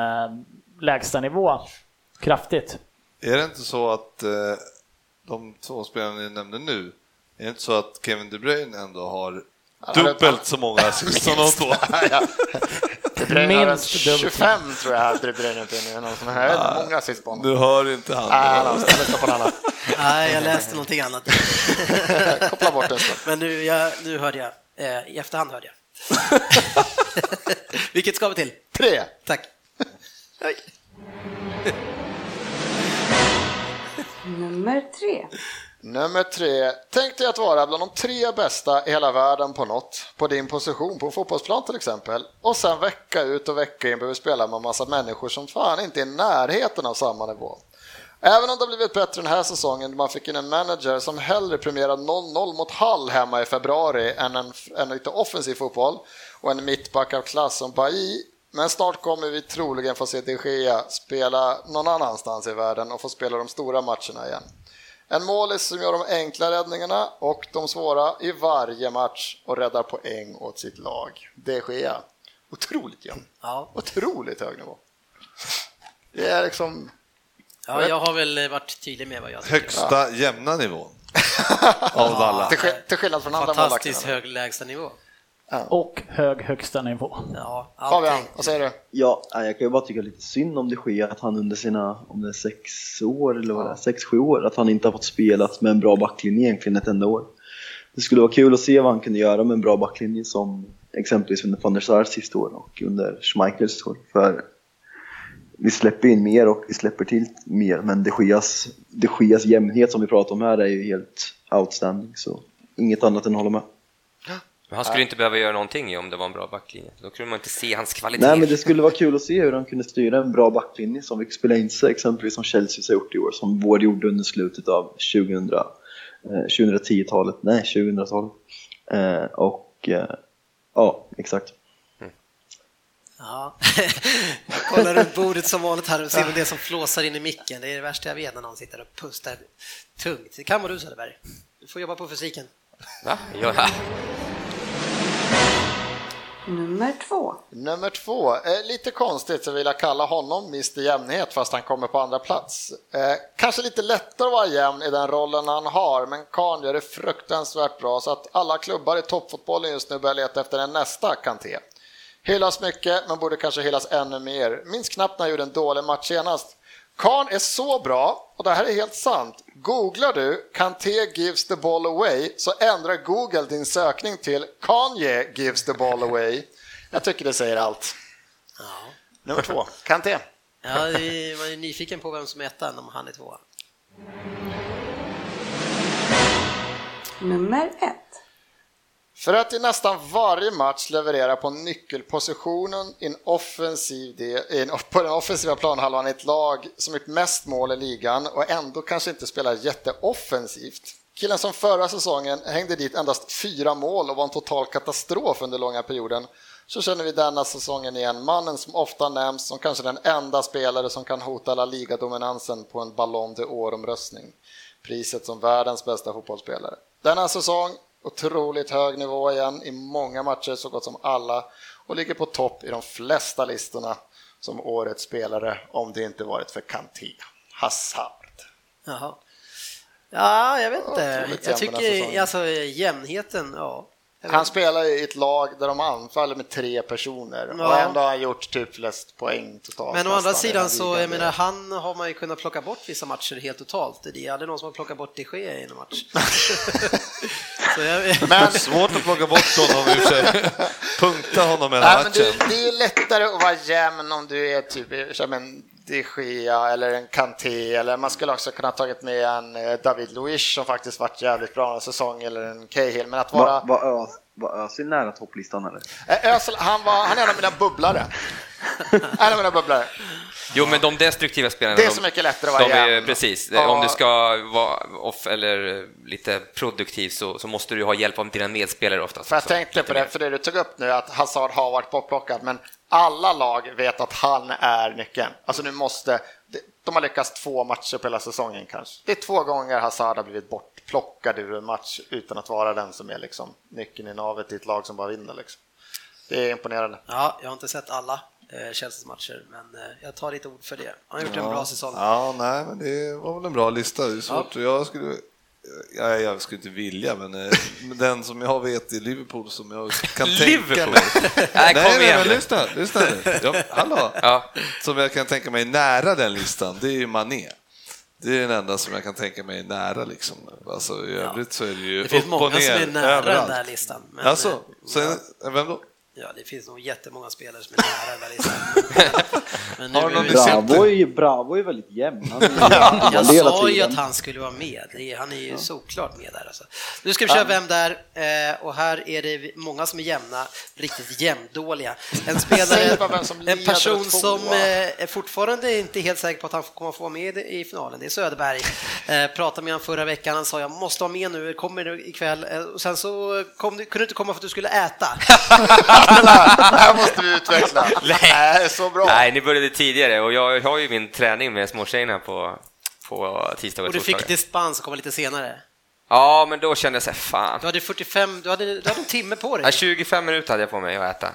lägsta nivå kraftigt. Är det inte så att eh, de två spelarna ni nämnde nu, är det inte så att Kevin De Bruyne ändå har dubbelt så många assist som de två? De Bruyne har Minst en dubbelt. 25 tror jag De Bruyne inte är någon som inte, många assist på honom. Du hör inte han. Nej, han har på något annat. Nej, jag läste någonting annat. Koppla bort stund. Men nu, jag, nu hörde jag, eh, i efterhand hörde jag. Vilket ska vi till? Tre. Tack. Nummer 3. Nummer tre. Tänk dig att vara bland de tre bästa i hela världen på något. På din position på en fotbollsplan till exempel. Och sen vecka ut och vecka in behöver spela med en massa människor som fan inte är i närheten av samma nivå. Även om det har blivit bättre den här säsongen man fick in en manager som hellre premierar 0-0 mot Hall hemma i februari än en, en lite offensiv fotboll och en mittback av klass som Bailly. Men snart kommer vi troligen få se De Gea spela någon annanstans i världen och få spela de stora matcherna igen. En målis som gör de enkla räddningarna och de svåra i varje match och räddar poäng åt sitt lag. De Gea. Otroligt jämn. Ja. Otroligt hög nivå. Det är liksom... ja, jag har väl varit tydlig med vad jag tycker. Högsta jämna nivån av alla. Till, till skillnad från andra Fantastiskt målvakter. hög lägstanivå. Och hög högsta nivå. Ja, Fabian, vad säger du? Ja, nej, jag kan ju bara tycka lite synd om de Gea att han under sina, om det är sex år eller vad det är, sex, sju år, att han inte har fått spela med en bra backlinje egentligen ett enda år. Det skulle vara kul att se vad han kunde göra med en bra backlinje som exempelvis under van der Sars sista år och under Schmeichels år. För vi släpper in mer och vi släpper till mer, men de Geas, de Geas jämnhet som vi pratar om här är ju helt outstanding, så inget annat än att hålla med. Men han skulle inte behöva göra någonting om det var en bra backlinje. Då kunde man inte se hans kvalitet. Nej men det skulle vara kul att se hur han kunde styra en bra backlinje som fick spela in sig exempelvis som Chelsea har gjort i år, som Ward gjorde under slutet av 2000, eh, 2010-talet, nej 2000-talet. Eh, och eh, ja, exakt. Ja. Jag kollar runt bordet som vanligt här och ser om det som flåsar in i micken. Det är det värsta jag vet när någon sitter och pustar tungt. Det kan vara du Söderberg. Du får jobba på fysiken. Va? Ja. Nummer två. Nummer två, eh, lite konstigt så vill jag kalla honom Mr Jämnhet fast han kommer på andra plats. Eh, kanske lite lättare att vara jämn i den rollen han har, men Kahn gör det fruktansvärt bra så att alla klubbar i toppfotbollen just nu börjar leta efter en nästa Kanté. Hyllas mycket, men borde kanske hyllas ännu mer. Minns knappt när han gjorde en dålig match senast. Kahn är så bra, och det här är helt sant. Googlar du Kanté gives the ball away så ändrar Google din sökning till Kanye gives the ball away. Jag tycker det säger allt. Ja. Nummer två, Kanté. Ja, det- man är nyfiken på vem som är ettan om han är tvåa. Nummer ett. För att i nästan varje match leverera på nyckelpositionen i en offensiv del, i en, på den offensiva planhalvan i ett lag som gjort mest mål i ligan och ändå kanske inte spelar jätteoffensivt. Killen som förra säsongen hängde dit endast fyra mål och var en total katastrof under långa perioden så känner vi denna säsongen igen mannen som ofta nämns som kanske den enda spelare som kan hota La Liga-dominansen på en Ballon d'Or-omröstning. Priset som världens bästa fotbollsspelare. Denna säsong otroligt hög nivå igen i många matcher, så gott som alla och ligger på topp i de flesta listorna som årets spelare om det inte varit för Kanté. Hazard. Jaha. Ja, jag vet inte. Jag tycker alltså jämnheten, ja. Han spelar i ett lag där de anfaller med tre personer och Ja. ändå har han gjort typ flest poäng totalt. Men å andra sidan så, jag menar, han har man ju kunnat plocka bort vissa matcher helt totalt. Det är aldrig någon som har plockat bort de Gea i en match. så jag, Men, Svårt att plocka bort honom i och för sig. Punkta honom hela nej, men matchen. det, det är lättare att vara jämn om du är typ de Gea eller en Kanté eller man skulle också kunna tagit med en eh, David Luiz som faktiskt varit jävligt bra en säsong eller en Cahill. Men att vara... Var, var, var Özil nära topplistan eller? Eh, Özil, han, var, han är en av mina bubblare. en av mina bubblare. Jo, men de destruktiva spelarna... Det är de- så mycket lättare att vara är, jämn. Precis, Ja. om du ska vara off eller lite produktiv så, så måste du ha hjälp av dina medspelare oftast. För jag också. tänkte på det, mer. för det du tog upp nu, att Hazard har varit bortplockad, men alla lag vet att han är nyckeln. Alltså nu måste, de har lyckats två matcher på hela säsongen kanske. Det är två gånger Hazard har blivit bortplockad ur en match utan att vara den som är liksom nyckeln i navet i ett lag som bara vinner. Liksom. Det är imponerande. ja, jag har inte sett alla eh, Chelseas matcher, men eh, jag tar ditt ord för det. Han har gjort en bra säsong. Ja, nej, men det var väl en bra lista. Det är svårt. Jag skulle... Ja, jag skulle inte vilja, men eh, men den som jag vet i Liverpool som jag kan tänka mig... Nej, Nej, kom nej, men lyssna, lyssna nu. Ja, hallå. Ja. Som jag kan tänka mig nära den listan, det är ju Mané. Det är den enda som jag kan tänka mig nära liksom. Alltså, I övrigt så är det ju Det finns upp och många ner som är nära överallt. den där listan. Men, alltså, eh, sen, vem då? Ja, det finns nog jättemånga spelare som är nära den där listan. Men Har någon? Bravo är, Bravo är väldigt jämn. Är jag sa ju att han skulle vara med. Är, han är ju såklart med där. Alltså. Nu ska vi köra Vem där? Eh, och här är det många som är jämna, riktigt jämndåliga. En spelare, en person som eh, är fortfarande inte helt säker på att han kommer att få vara med i finalen. Det är Söderberg. Eh, pratade med honom förra veckan. Han sa jag måste vara med nu, kommer du ikväll. Och sen så kom du, kunde du inte komma för att du skulle äta. det här måste vi utveckla. Nej, så bra. Nej, ni började tidigare och jag har ju min träning med småtjejerna på, på tisdagar Och och du fick dispens att komma lite senare. Ja, men då kände jag så här, fan. Du hade 45, du hade, du hade en timme på dig. Ja, 25 minuter hade jag på mig att äta.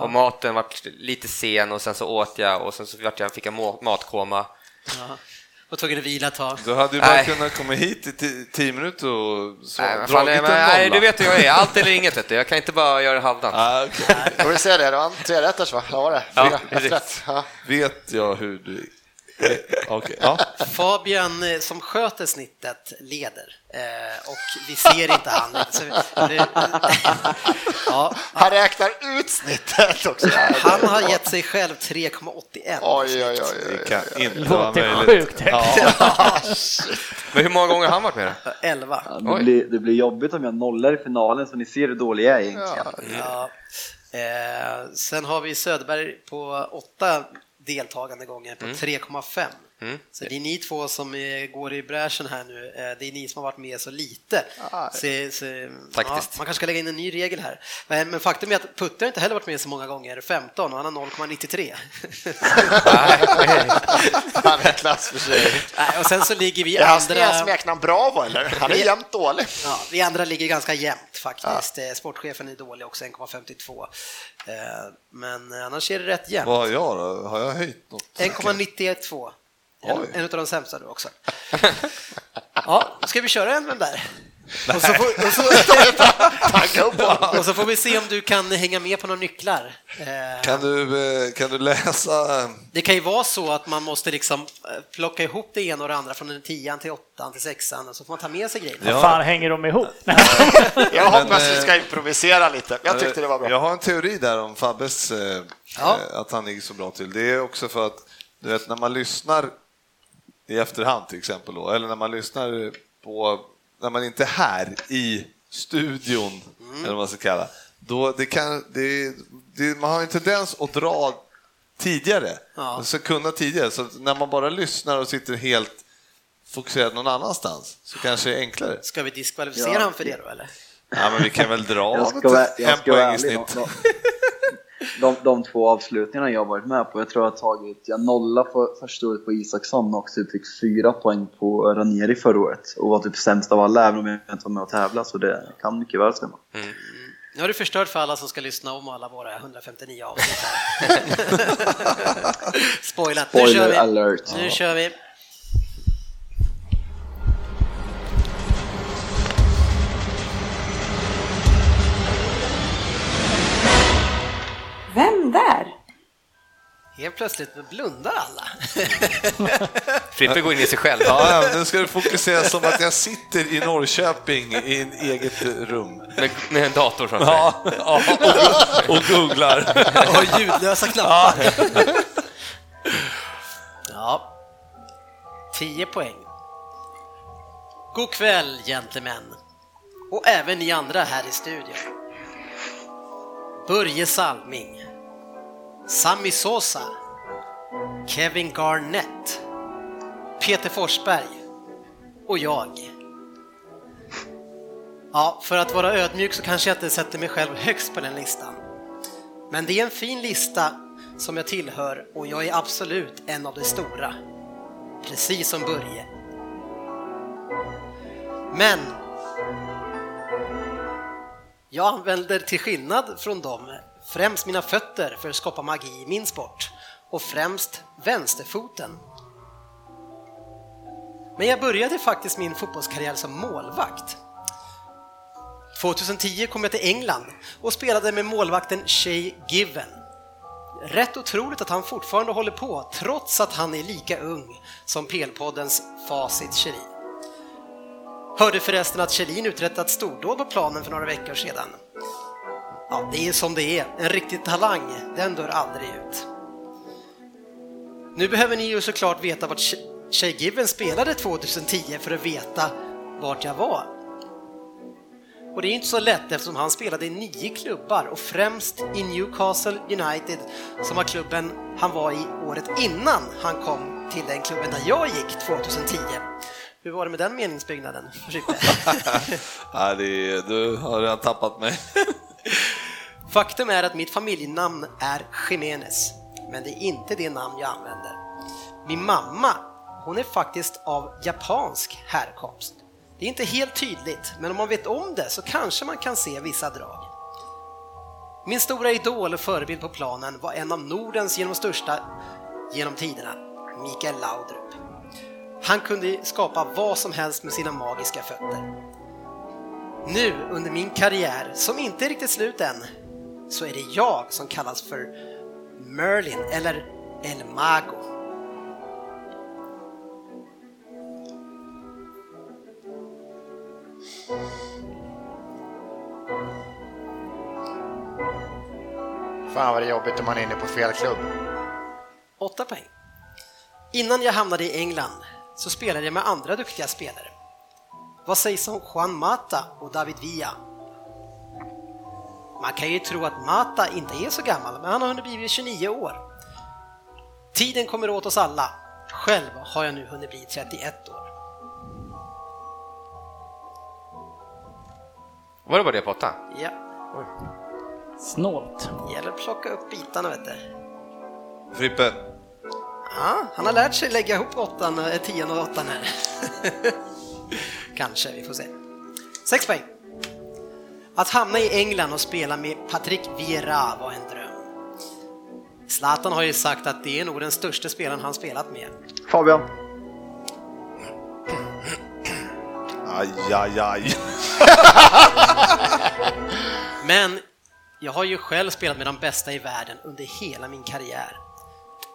Och maten var lite sen och sen så åt jag och sen så vart jag, fick jag matkoma. Ja. Och tvungen att vila ett tag. Du hade ju bara Nej. kunnat komma hit i ti- tio minuter och så, Nej, men fan, nej, en men, nej, du vet hur jag är, allt eller inget vet du. Jag kan inte bara göra halvdant. Ah, okej. Får vi se det, det var en trerätters va? Var det? Ja, Fyra precis. rätt. Ja. Vet jag hur du... Okej, ja. Fabian eh, som sköter snittet leder eh, och vi ser inte han. Så, det, ja, Han räknar ut snittet också. han har gett sig själv 3,81. Oj, oj, oj. Det oj. kan inte vara möjligt. sjukt. Ja, Men hur många gånger har han varit med då? 11. Ja, det, blir, det blir jobbigt om jag nollar i finalen så ni ser hur dålig jag är egentligen. Ja. Eh, sen har vi Söderberg på åtta deltagande gånger på 3,5. Så det är ni två som går i bräschen här nu. Eh, Det är ni som har varit med så lite. Ah, Så, så, ja, man kanske ska lägga in en ny regel här. Men, men faktum är att Putte har inte heller varit med så många gånger, 15 och han har 0,93. Han är klass för sig. Och sen så ligger vi Är hans nya andra... smeknamn Bravo eller? Han är jämt dålig. Ja, vi andra ligger ganska jämnt faktiskt. Eh, Sportchefen är dålig också, 1,52. Eh, Men annars är det rätt jämnt. Vad har jag då? Har jag höjt något? 1,912. En, Oj. en av de sämsta du också. Ja, ska vi köra en med den där? Och så, får, och, så, och får vi se om du kan hänga med på några nycklar. Eh, Kan du, eh, kan du läsa? Det kan ju vara så att man måste liksom eh, plocka ihop det ena och det andra från en tian till åttan till sexan och så får man ta med sig grejerna. Ja. Fan, hänger de ihop? Jag hoppas vi ska improvisera lite. Jag tyckte det var bra. Jag har en teori där om Fabbes, Ja. att han ligger så bra till. Det är också för att du vet, när man lyssnar i efterhand till exempel, då, eller när man lyssnar på, när man inte är här i studion, eller vad man ska kalla då det kan, det, det, man har en tendens att dra tidigare, Ja. alltså kunna tidigare, så när man bara lyssnar och sitter helt fokuserad någon annanstans så kanske det är enklare. Ska vi diskvalificera Ja. han för det då eller? Ja, men vi kan väl dra Jag ska, jag en ska vara poäng i snitt. De, de två avslutningarna jag varit med på, jag tror jag har tagit, jag nolla för första året på Isaksson och typ fick fyra poäng på Ranieri förra året och var typ sämst av alla även om jag inte var med och tävla så det kan mycket väl stämma. Nu har du förstört för alla som ska lyssna om alla våra 159 avsnitt. Spoilat. Nu kör Spoiler vi. alert! Nu kör vi. Vem där? Helt plötsligt blundar alla. Frippe går in i sig själv. Ja, ja, nu ska du fokusera som att jag sitter i Norrköping i en eget rum. Med, med en dator framför Ja, ja och, och googlar. Och ljudlösa knappar. Ja. 10 poäng. God kväll, gentlemän. Och även ni andra här i studion. Börje Salming. Sami Sosa. Kevin Garnett. Peter Forsberg. Och jag. Ja, för att vara ödmjuk så kanske jag inte sätter mig själv högst på den listan. Men det är en fin lista som jag tillhör och jag är absolut en av de stora. Precis som Börje. Men jag använder till skillnad från dem främst mina fötter för att skapa magi i min sport och främst vänsterfoten. Men jag började faktiskt min fotbollskarriär som målvakt. 2010 kom jag till England och spelade med målvakten Shay Given. Rätt otroligt att han fortfarande håller på trots att han är lika ung som PL-poddens Facit Kjellin. Hörde förresten att Kjellin uträttat stordåd på planen för några veckor sedan. Ja, det är som det är. En riktig talang, den dör aldrig ut. Nu behöver ni ju såklart veta vart Sh- Shay Given spelade 2010 för att veta vart jag var. Och det är inte så lätt eftersom han spelade i nio klubbar och främst i Newcastle United som var klubben han var i året innan han kom till den klubben där jag gick 2010. Hur var det med den meningsbyggnaden? Det du har redan tappat mig. Faktum är att mitt familjenamn är Jiménez, men det är inte det namn jag använder. Min mamma, hon är faktiskt av japansk härkomst. Det är inte helt tydligt, men om man vet om det så kanske man kan se vissa drag. Min stora idol och förebild på planen var en av Nordens genom största genom tiderna, Mikael Laudrup. Han kunde skapa vad som helst med sina magiska fötter. Nu under min karriär, som inte är riktigt slut än, så är det jag som kallas för Merlin eller El Mago. Fan vad det är jobbigt om man är inne på fel klubb. 8 poäng. Innan jag hamnade i England så spelade jag med andra duktiga spelare. Vad sägs om Juan Mata och David Villa? Man kan ju tro att Mata inte är så gammal, men han har hunnit bli 29 år. Tiden kommer åt oss alla. Själv har jag nu hunnit bli 31 år. Var det bara det på åtta? Ja, Snålt. gäller att plocka upp bitarna vet du. Frippe, Ja, han har lärt sig lägga ihop åttan, eh, tian och åttan här. Kanske, vi får se. Sex poäng. Att hamna i England och spela med Patrick Vieira var en dröm. Zlatan har ju sagt att det är nog den största spelaren han spelat med. Fabian. aj, aj, aj. Men jag har ju själv spelat med de bästa i världen under hela min karriär.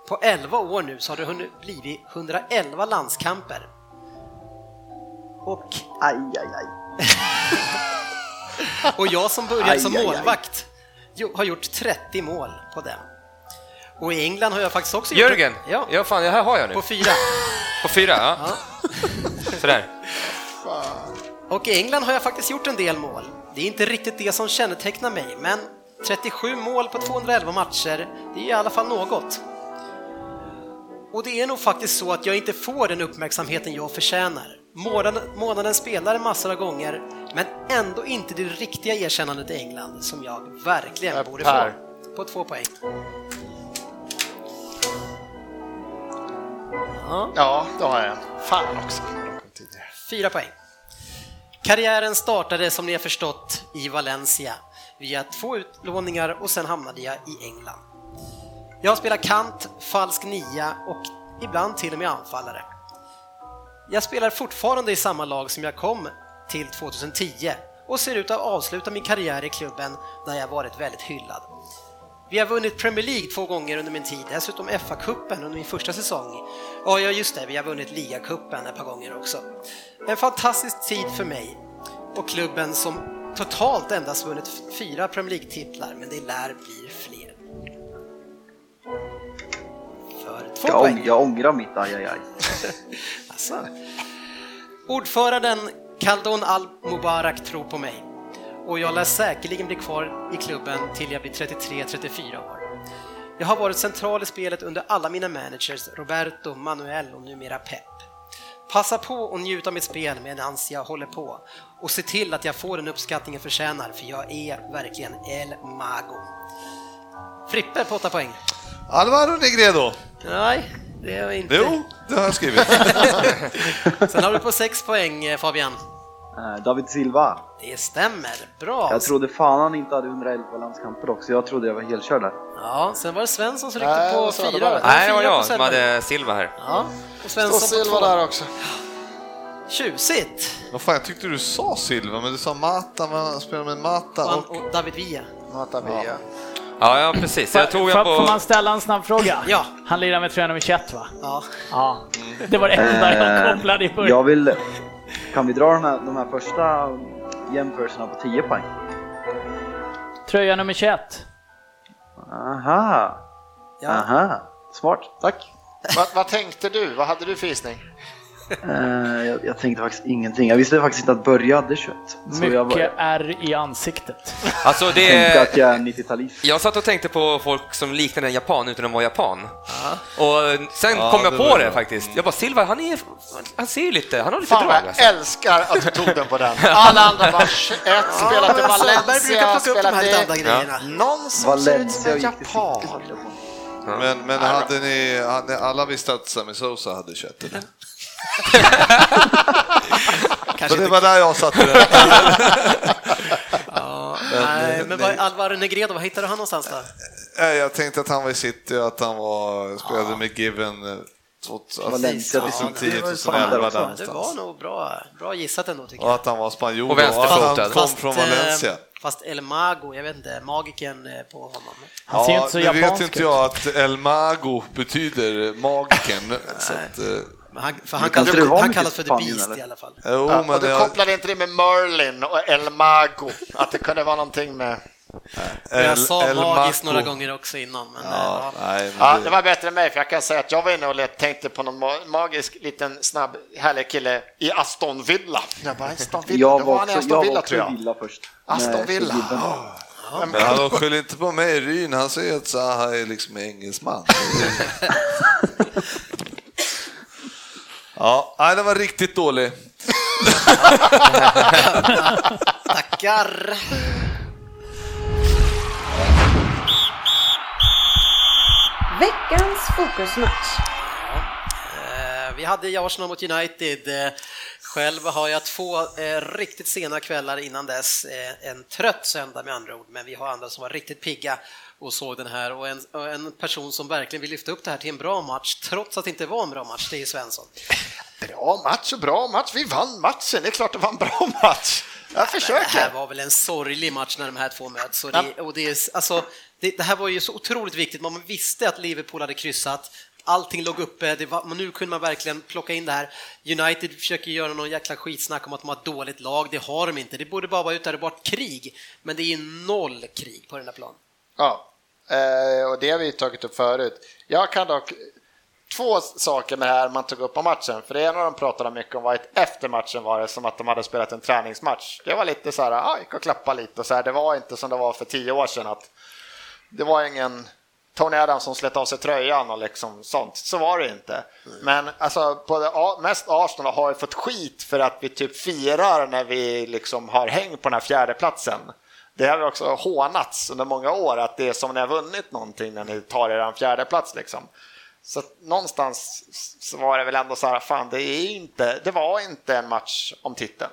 På 11 år nu så har det hunnit blivit 111 landskamper. Och, Aj, aj, aj. och jag som började Aj, som aj, aj. målvakt jo- har gjort 30 mål på den. Och i England har jag faktiskt också gjort Jörgen! Ja, ja fan, det här har jag nu. på fyra. På fyra, ja. Sådär. Och i England har jag faktiskt gjort en del mål. Det är inte riktigt det som kännetecknar mig, men 37 mål på 211 matcher, det är i alla fall något. Och det är nog faktiskt så att jag inte får den uppmärksamheten jag förtjänar. Månaden, månaden spelar massor av gånger, men ändå inte det riktiga erkännandet i England som jag verkligen Per. borde få. På två poäng. Ja. Ja, då har jag en. Fan också. Fyra poäng. Karriären startade som ni har förstått i Valencia via två utlåningar och sen hamnade jag i England. Jag spelar kant, falsk nia och ibland till och med anfallare. Jag spelar fortfarande i samma lag som jag kom till 2010 och ser ut att avsluta min karriär i klubben där jag varit väldigt hyllad. Vi har vunnit Premier League två gånger under min tid, dessutom FA-cupen under min första säsong. Ja, ja just det, vi har vunnit ligacupen ett par gånger också. En fantastisk tid för mig och klubben som totalt endast vunnit fyra Premier League-titlar, men det lär bli fler. För två Jag, poäng. jag ångrar mitt aj, aj, aj. Alltså. Ordföranden Khaldun Al-Mubarak tror på mig och jag lär säkerligen bli kvar i klubben till jag blir 33-34 år. Jag har varit central i spelet under alla mina managers, Roberto, Manuel och numera Pep. Passa på och njut av mitt spel medan jag håller på och se till att jag får den uppskattning jag förtjänar för jag är verkligen El Mago. Frippe på 8 poäng. Alvaro Negredo. Nej, det är jag inte. Jo, det har jag skrivit. Sen har du på 6 poäng eh, Fabian. Eh, David Silva. Det stämmer, bra. Jag trodde fan han inte hade 111 landskamper också. Jag trodde jag var helkörd där. Ja, sen var det Svensson som ryckte på fyra. bara? Nej, det var jag som hade Silva här. Ja, och Svensson på Silva två. där också. Tjusigt! Vad fan, jag tyckte du sa Silva, men du sa Mata, men han spelar med Mata och... och David Villa. Mata Villa. Ja, ja precis. Jag tog Får, jag får man på... ställa en snabb fråga? Ja. Han lirar med tröja nummer 21 va? Ja. Ja. Det var det enda jag kopplade i början. Eh, Jag vill... Kan vi dra de här, de här första jämförelserna på 10 poäng? Tröja nummer 21. Aha, Ja. aha. Smart, tack. Vad, vad tänkte du? Vad hade du för gissning? Eh, jag, jag tänkte faktiskt ingenting. Jag visste faktiskt inte att Börje hade 21. Så jag, Mycket var, R i ansiktet. Alltså tänkte det... att jag är 90-talist. Jag satt och tänkte på folk som liknade en japan utan att vara japan. Och sen Ja, kom jag det på det bra. faktiskt. Jag bara, Silva, han, är, han ser ju lite, han har lite Fan drag jag alltså. älskar att du tog den på den. Alla andra bara 21, spelat i Valencia, spelat i... grejerna. Någon som ser ut som Valencia en japan. Men, men hade ni, alla visste att Sami Sosa hade kött eller? Kanske Så det var där jag satte den. Ja, nej, men vad, Alvaro Negredo, vad hittade du han någonstans då? Jag tänkte att han var i City och att han var, spelade med Given eh, två- Valencia, alltså, det- 2010, det var ju 2011 fan där. Det var nog bra, bra gissat ändå tycker Och jag. att han var spanjor Och och att han vänsterfotad. kom från Valencia. eh, fast El Mago, jag vet inte, magiken eh, på honom. Han ser Ja, inte så nu vet japansk inte ut. jag att El Mago betyder magiken. så att, eh, han, för han, kallas, vara han kallas för The Spanien, Beast eller? i alla fall. jo, Ja, men och du jag, kopplade inte det med Merlin och El Mago, att det kunde vara någonting med... jag El- sa El magiskt Mago. några gånger också innan. Men, Ja, ja. nej, men Ja, det- det var bättre än mig, för jag kan säga att jag var inne och tänkte på någon ma- magisk liten snabb härlig kille i Aston Villa. Jag bara, Aston Villa, Jag var var han i också, Aston jag var Villa också jag. i Villa först. Aston Nej, Villa. Gibben. Men hallå, skyll inte på mig, Ryn, han säger att Zaha är liksom engelsman. Ja, nej, den var riktigt dålig. Tackar! Veckans fokusmatch. Eh, Vi hade Arsenal mot United. Eh, Själv har jag två eh, riktigt sena kvällar innan dess. Eh, en trött söndag med andra ord, men vi har andra som var riktigt pigga och såg den här och en, en person som verkligen vill lyfta upp det här till en bra match, trots att det inte var en bra match, det är Svensson. Bra match och bra match. Vi vann matchen. Det är klart det var en bra match. Jag Det här försöker. var väl en sorglig match när de här två möts. Och det, och det, är, alltså, det, det här var ju så otroligt viktigt, man visste att Liverpool hade kryssat, allting låg uppe, det var, nu kunde man verkligen plocka in det här. United försöker göra någon jäkla skitsnack om att de har ett dåligt lag, det har de inte. Det borde bara vara bort krig, men det är noll krig på den här planen. Ja, eh, och det har vi tagit upp förut. Jag kan dock två saker med det här man tog upp om matchen. För det ena de pratade mycket om var att efter matchen var det som att de hade spelat en träningsmatch. Det var lite så här, ah, gick och klappa lite och så här. Det var inte som det var för tio år sedan att det var ingen Tony Adams som slet av sig tröjan och liksom sånt. Så var det inte. Men alltså, på ja, mest Arsenal har ju fått skit för att vi typ firar när vi liksom har häng på den här fjärde platsen. Det har också hånats under många år, att det är som när ni har vunnit någonting när ni tar er en fjärde plats liksom. Så någonstans så var det väl ändå så här, fan det är inte, det var inte en match om titeln.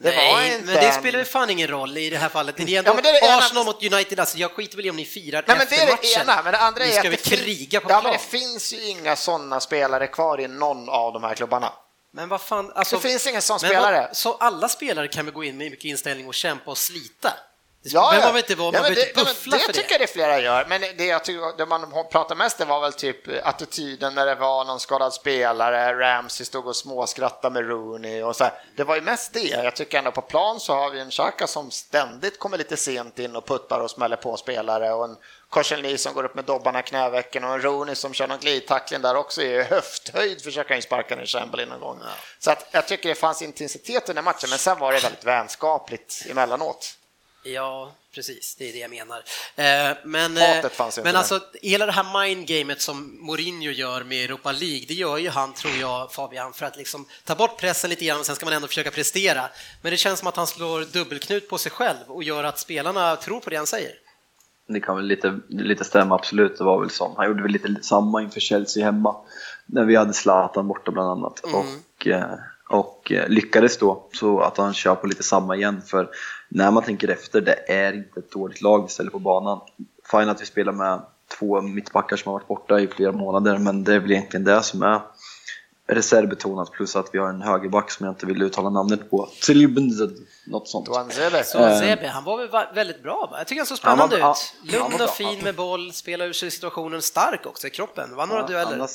Det Nej, men det en- spelar ju fan ingen roll i det här fallet. Det är ändå Ja, det är det ena- Arsenal mot United, alltså jag skiter väl i om ni firar Nej, men efter det är det matchen. ena, men det andra Nu är ska att vi kriga på ja, plan. men det finns ju inga sådana spelare kvar i någon av de här klubbarna. Men vad fan, alltså, Det finns ingen sån spelare. Vad, så alla spelare kan väl gå in med mycket inställning och kämpa och slita? Det Ja, behöver man väl inte vara, man Ja, det, inte ja, men buffla det för tycker jag det flera gör, men det, jag tycker, det man pratar mest om var väl typ attityden när det var någon skadad spelare, Ramsey stod och småskrattade med Rooney och så här. Det var ju mest det. Jag tycker ändå på plan så har vi en Xhaka som ständigt kommer lite sent in och puttar och smäller på spelare och en Korselny som går upp med dobbarna i knävecken och en Rooney som kör någon glidtackling där också i höfthöjd försöker han sparka ner Chamberlain någon gång. Så att jag tycker det fanns intensitet i den matchen, men sen var det väldigt vänskapligt emellanåt. Ja, precis, det är det jag menar. Eh, men eh, men alltså, hela det här mindgamet som Mourinho gör med Europa League, det gör ju han, tror jag, Fabian, för att liksom ta bort pressen lite grann och sen ska man ändå försöka prestera. Men det känns som att han slår dubbelknut på sig själv och gör att spelarna tror på det han säger. Det kan väl lite, lite stämma, absolut. Det var väl som. Han gjorde väl lite samma inför Chelsea hemma. När vi hade Zlatan borta bland annat. Och, eh, och lyckades då. Så att han kör på lite samma igen. För när man tänker efter, det är inte ett dåligt lag vi ställer på banan. Fine att vi spelar med två mittbackar som har varit borta i flera månader. Men det är väl egentligen det som är reservbetonat. Plus att vi har en högerback som jag inte vill uttala namnet på. Tsilibnzd, något sånt. Så Eh. Zebe, han var väl väldigt bra, va? Jag tycker han såg Han var- spännande ut. han var Lugn bra. och fin med boll, spelar ur sig situationen, stark också i kroppen, vann några Ja, dueller. Han,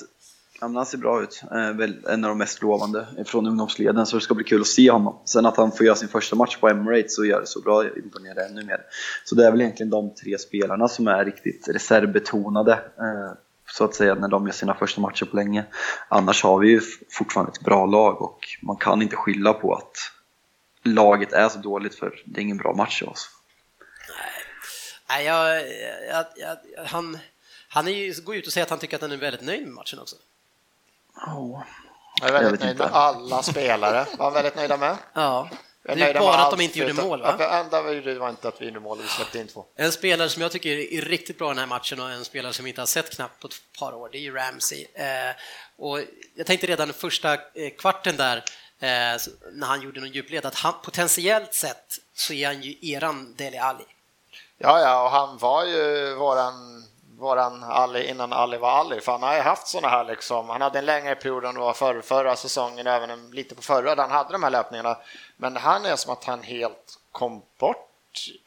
ja, han ser bra ut. Eh, väl en av de mest lovande från ungdomsleden, så det ska bli kul att se honom. Sen att han får göra sin första match på Emirates och gör det så bra imponerar ännu mer. Så det är väl egentligen de tre spelarna som är riktigt reservbetonade, eh, så att säga, när de gör sina första matcher på länge. Annars har vi ju fortfarande ett bra lag och man kan inte skylla på att laget är så dåligt för det är ingen bra match för oss. Nej, jag, jag, jag, han, han är ju, går ut och säger att han tycker att han är väldigt nöjd med matchen också. Oh. Jag är Jag väldigt vet nöjd inte. med alla spelare. Var väldigt nöjda med? Ja, det Jag är bara att de inte gjorde mål, va? Det enda vi gjorde var inte att vi gjorde mål, vi släppte in två. En spelare som jag tycker är riktigt bra i den här matchen och en spelare som vi inte har sett knappt på ett par år, det är ju Ramsey. Eh, och jag tänkte redan i första eh, kvarten där, eh, när han gjorde någon djupled, att han potentiellt sett så är han ju eran Dele Alli. Ja, ja, och han var ju våran, våran Ali innan Ali var Ali, för han har ju haft såna här liksom, han hade en längre period än det var för, förra säsongen, även lite på förra där han hade de här löpningarna. Men han är som att han helt kom bort,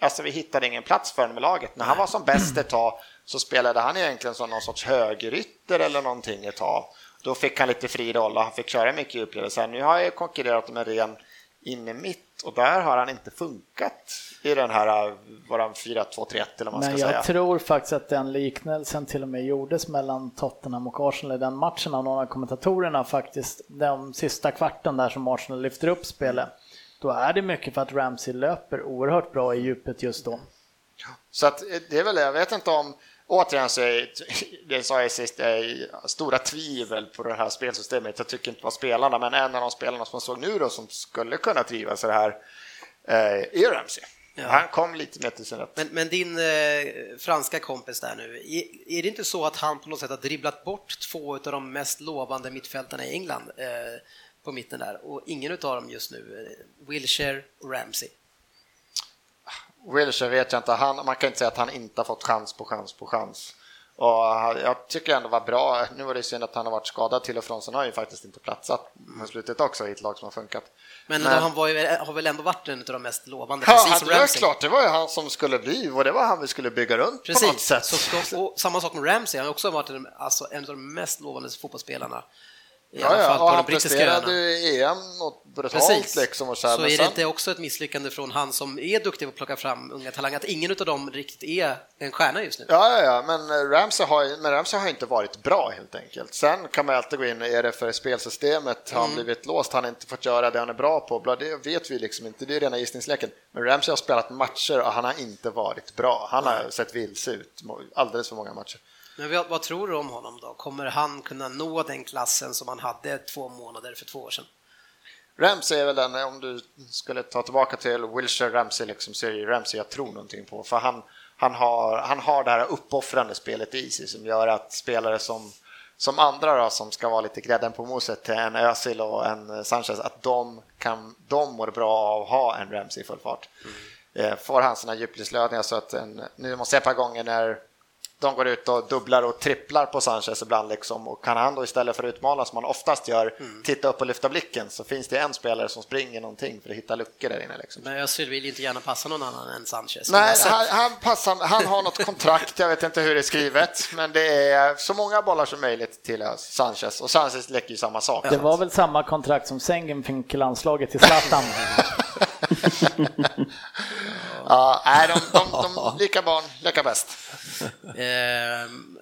alltså vi hittade ingen plats för honom i laget. När han var som bäst ett tag så spelade han egentligen som någon sorts högerytter eller någonting ett tag. Då fick han lite fri roll och han fick köra mycket djupled. Så nu har jag ju konkurrerat med ren inne mitt och där har han inte funkat i den här äh, våran 4-2-3-1 eller vad man Men ska jag säga. tror faktiskt att den liknelsen till och med gjordes mellan Tottenham och Arsenal i den matchen av några av kommentatorerna faktiskt. Den sista kvarten där som Arsenal lyfter upp spelet. Då är det mycket för att Ramsey löper oerhört bra i djupet just då. Så att eh, det är väl, jag vet inte om, återigen så är det sa jag sist, jag är stora tvivel på det här spelsystemet. Jag tycker inte var spelarna, men en av de spelarna som man såg nu då som skulle kunna trivas i det här eh, är Ramsey. Ja. Han kom lite mer till sin rätt. Men, men din eh, franska kompis där nu, är, är det inte så att han på något sätt har dribblat bort två av de mest lovande mittfältarna i England eh, på mitten där och ingen av dem just nu, eh, Wilshire och Ramsey? Wilshire vet jag inte, han, man kan inte säga att han inte har fått chans på chans på chans. Och jag tycker ändå var bra. Nu var det synd att han har varit skadad till och från, han har ju faktiskt inte platsat på slutet också i ett lag som har funkat. Men, Men- han ju, har väl ändå varit en av de mest lovande, Ja, precis som det Ramsey. klart, det var ju han som skulle bli och det var han vi skulle bygga runt på något Precis, sätt. så, och samma sak med Ramsey, han har också varit en, alltså, en av de mest lovande fotbollsspelarna. I ja, alla ja, fall och på de han brittiska presterade öarna. i EM något brutalt Precis. liksom. Och så Så, här, men är det sen- inte också ett misslyckande från han som är duktig på att plocka fram unga talanger, att ingen av dem riktigt är en stjärna just nu? Ja, ja, ja, men Ramsey har, men Ramsey har inte varit bra helt enkelt. Sen kan man alltid gå in, är det för spelsystemet, har han Mm. blivit låst, han har inte fått göra det han är bra på, bla, det vet vi liksom inte, det är rena gissningsleken. Men Ramsey har spelat matcher och han har inte varit bra. Han har sett vilse ut alldeles för många matcher. Men vad, vad tror du om honom då? Kommer han kunna nå den klassen som han hade två månader för två år sedan? Ramsey är väl den, om du skulle ta tillbaka till Wilshire Ramsey, liksom, så är det Ramsey jag tror någonting på. För han, han, har, han har det här uppoffrande spelet i sig som gör att spelare som, som andra då, som ska vara lite grädden på moset en Özil och en Sanchez, att de, kan, de mår bra av att ha en Ramsey i full fart. Eh, Får han sina djupledslödningar så att en, nu måste jag ett par gånger när de går ut och dubblar och tripplar på Sanchez ibland liksom och kan han då istället för att utmana som man oftast gör, Mm. titta upp och lyfta blicken så finns det en spelare som springer någonting för att hitta luckor där inne. Liksom. Men Özil vill inte gärna passa någon annan än Sanchez. Nej, han, han, passar, han har något kontrakt, jag vet inte hur det är skrivet, men det är så många bollar som möjligt till Sanchez och Sanchez läcker ju samma sak. Det var väl samma kontrakt som Sengen fick i landslaget till Zlatan. Ja, nej, de, de, de, lika barn, lika bäst. Ehm,